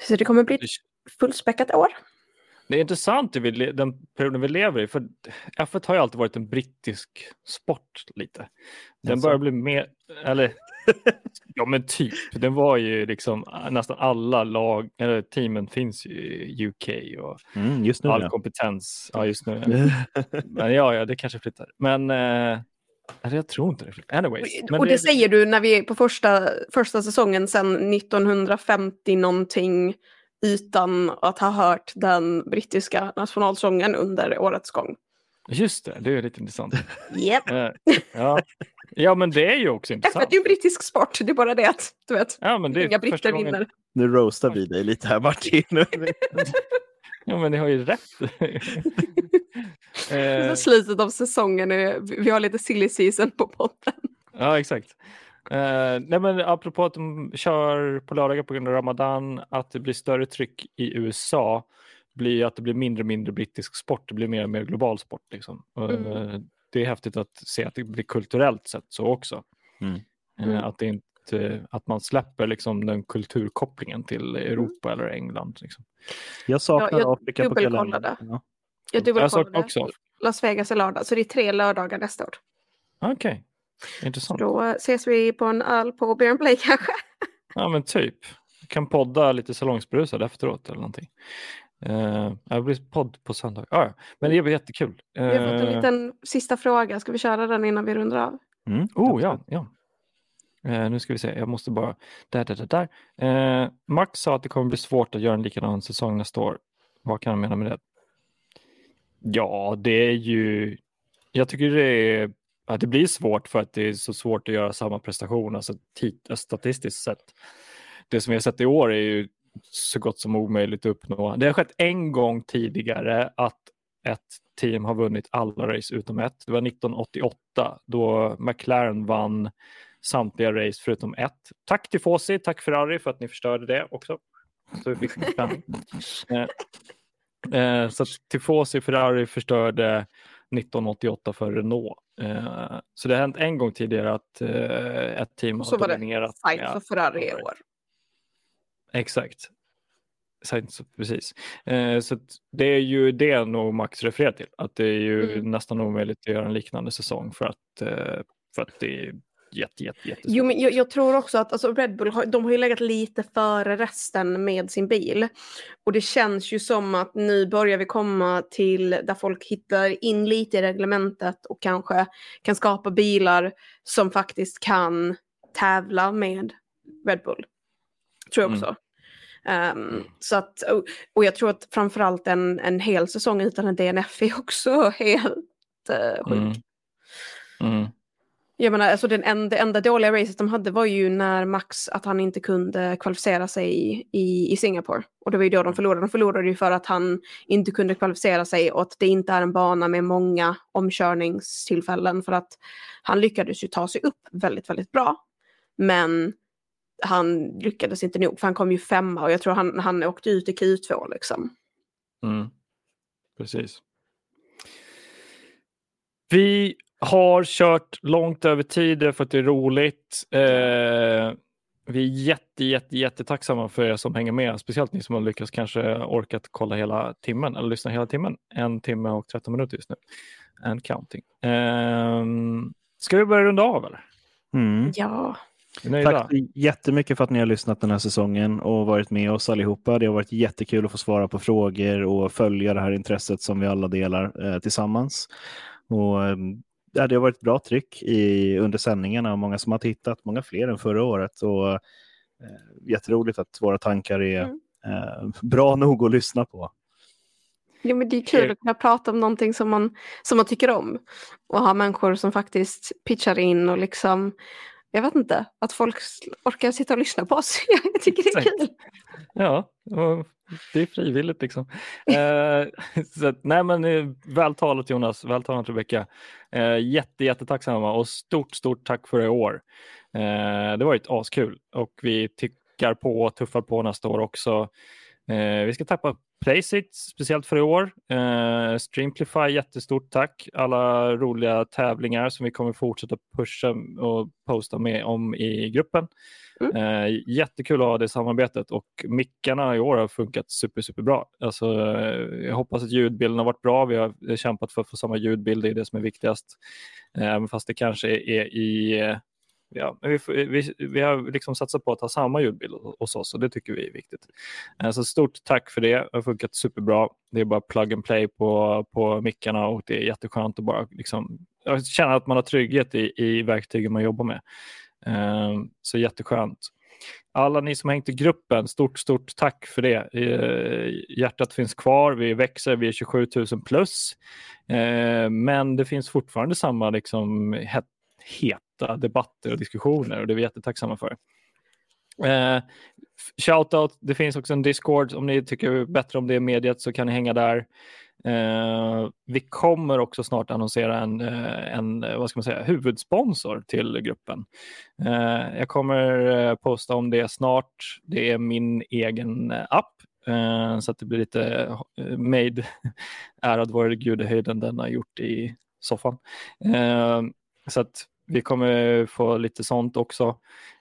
Så det kommer bli ett fullspäckat år. Det är intressant det den perioden vi lever i. För F1 har ju alltid varit en brittisk sport lite. Den Jaså? börjar bli mer, eller ja men typ. Den var ju liksom nästan alla lag, eller teamen finns ju i UK och Mm, just nu all ja. kompetens. Ja just nu. Men ja, ja det kanske flyttar. Men eh, eller jag tror inte det flyttar. Anyways. Men och det, säger du när vi är på första, första säsongen sedan 1950 någonting utan att ha hört den brittiska nationalsången under årets gång. Just det, det är lite intressant. Yep. Eh, ja. ja men det är ju också F1 intressant. är ju en brittisk sport, det är bara det att du vet, Ja, men det är inga första britter gången- vinner. Nu roastar vi dig lite här Martin. Ja, men ni har ju rätt. eh, slutet av säsongen, vi har lite silly season på podden. ja, exakt. Eh, nej, men apropå att de kör på lördagar på grund av Ramadan, att det blir större tryck i USA blir att det blir mindre och mindre brittisk sport. Det blir mer och mer global sport. Liksom. Mm. eh, Det är häftigt att se att det blir kulturellt sett så också. Mm. Mm. Att, det inte, att man släpper liksom, den kulturkopplingen till Mm. Europa eller England. Liksom. Jag saknar Ja, jag Afrika på kalendern. Ja. Jag Jag saknar dubbelkollade. också. Las Vegas är lördag, så det är tre lördagar nästa år. Okej, Så intressant. då ses vi på en öl på Bear Play kanske. Ja men typ. Vi kan podda lite salongsberusad efteråt eller någonting. Uh, det blir podd på söndag. Ah, ja. Men det blir jättekul. Vi har fått en Eh, liten sista fråga, ska vi köra den innan vi rundar av? Mm, Oh ja, ja. Eh, nu ska vi se, jag måste bara... Där, där, där, där. Eh, Max sa att det kommer bli svårt att göra en likadan säsong nästa år. Vad kan han mena med det? Ja, det är ju... Jag tycker det är... Att det blir svårt för att det är så svårt att göra samma prestation, alltså statistiskt sett. Det som vi har sett i år är ju så gott som omöjligt att uppnå. Det har skett en gång tidigare att ett team har vunnit alla race utom ett. Det var 1988 då McLaren vann samtliga race förutom ett. Tack till Fossi, tack Ferrari för att ni förstörde det också. Så vi fick eh, eh, så Tifosi Ferrari förstörde 1988 för Renault. Eh, så det har hänt en gång tidigare att eh, ett team har dominerat. Så var det för Ferrari i år. Exakt. Precis. Eh, så det är ju det nog Max refererar till. Att det är ju mm. nästan omöjligt att göra en liknande säsong för att, eh, för att det jätte, jätte, jättesvårt. Jo, men jag, jag, tror också att alltså, Red Bull har, de har ju legat lite före resten med sin bil. Och det känns ju som att nu börjar vi komma till där folk hittar in lite i reglementet och kanske kan skapa bilar som faktiskt kan tävla med Red Bull. Tror jag mm. också. Um, mm. så att, och, och, jag tror att framförallt en, en hel säsong utan en DNF är också helt uh, sjuk. Mm. Mm. Jag menar, alltså den enda, det enda dåliga racet de hade var ju när Max, att han inte kunde kvalificera sig i, i, i Singapore. Och det var ju då de förlorade. De förlorade ju för att han inte kunde kvalificera sig och att det inte är en bana med många omkörningstillfällen. För att han lyckades ju ta sig upp väldigt, väldigt bra. Men han lyckades inte nog, för han kom ju femma och jag tror han, han åkte ut i Q2 liksom. Mm. Precis. Vi har kört långt över tid för att det är roligt. Eh, vi är jätte, jätte, jättetacksamma för er som hänger med, speciellt ni som har lyckats kanske orkat kolla hela timmen eller lyssna hela timmen. En timme och 13 minuter just nu. And counting. Eh, ska vi börja runda av eller? Mm. Ja. Tack så jättemycket för att ni har lyssnat den här säsongen och varit med oss allihopa. Det har varit jättekul att få svara på frågor och följa det här intresset som vi alla delar eh, tillsammans. Och, eh, ja, det har varit bra tryck i, under sändningarna och många som har tittat, många fler än förra året. Och, eh, jätteroligt att våra tankar är mm. eh, bra nog att lyssna på. Ja, men det är kul att kunna prata om någonting som man, som man tycker om och ha människor som faktiskt pitchar in och liksom jag vet inte, att folk orkar sitta och lyssna på oss. jag tycker det är kul. Ja, det är frivilligt liksom. eh, så, nej men eh, väl talat Jonas, väl talat Rebecka. Eh, jätte, jättetacksamma och stort, stort tack för i år. Eh, det var ett askul och vi tickar på och tuffar på nästa år också. Eh, vi ska tappa Placeit, speciellt för i år. Eh, Streamplify, jättestort tack. Alla roliga tävlingar som vi kommer fortsätta pusha och posta med om i gruppen. Mm. Eh, jättekul att ha det samarbetet och mickarna i år har funkat super, super bra. Alltså, eh, jag hoppas att ljudbilden har varit bra. Vi har kämpat för att få samma ljudbild, det är det som är viktigast. Eh, även fast det kanske är i ja, vi, vi, vi har liksom satsat på att ha samma ljudbild hos oss och det tycker vi är viktigt. Eh, så stort tack för det, det har funkat superbra. Det är bara plug and play på, på mickarna och det är jätteskönt att bara liksom, känna att man har trygghet i, i verktygen man jobbar med. Eh, så jätteskönt. Alla ni som hängt i gruppen, stort, stort tack för det. Eh, hjärtat finns kvar, vi växer, vi är 27 000 plus. Men det finns fortfarande samma liksom, heta debatter och diskussioner och det är vi jättetacksamma för. Eh, shoutout, det finns också en Discord. Om ni tycker bättre om det mediet så kan ni hänga där. Eh, vi kommer också snart annonsera en, eh, en eh, vad ska man säga, huvudsponsor till gruppen. Eh, jag kommer eh, posta om det snart. Det är min egen app eh, så att det blir lite made ärad vare gudahöjden den har gjort i soffan. så att vi kommer få lite sånt också.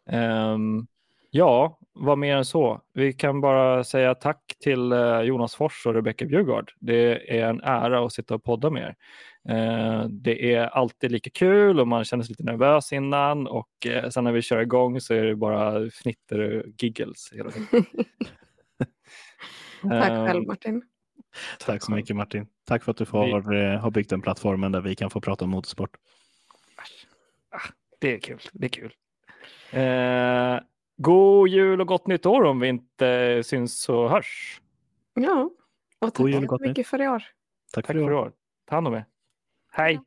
Um, ja, vad mer än så? Vi kan bara säga tack till uh, Jonas Fors och Rebecka Bjurgård. Det är en ära att sitta och podda med er. Uh, det är alltid lika kul och man känner sig lite nervös innan och uh, sen när vi kör igång så är det bara fnitter och giggles hela tiden. tack själv Martin. Tack så mycket Martin. Tack för att du får, vi... har byggt den plattformen där vi kan få prata om motorsport det är kul. Det är kul. Eh, god jul och gott nytt år om vi inte syns och hörs. Ja, Och tack God jul och så mycket för i år. Tack, Tack för i år. Ta hand om er. Hej!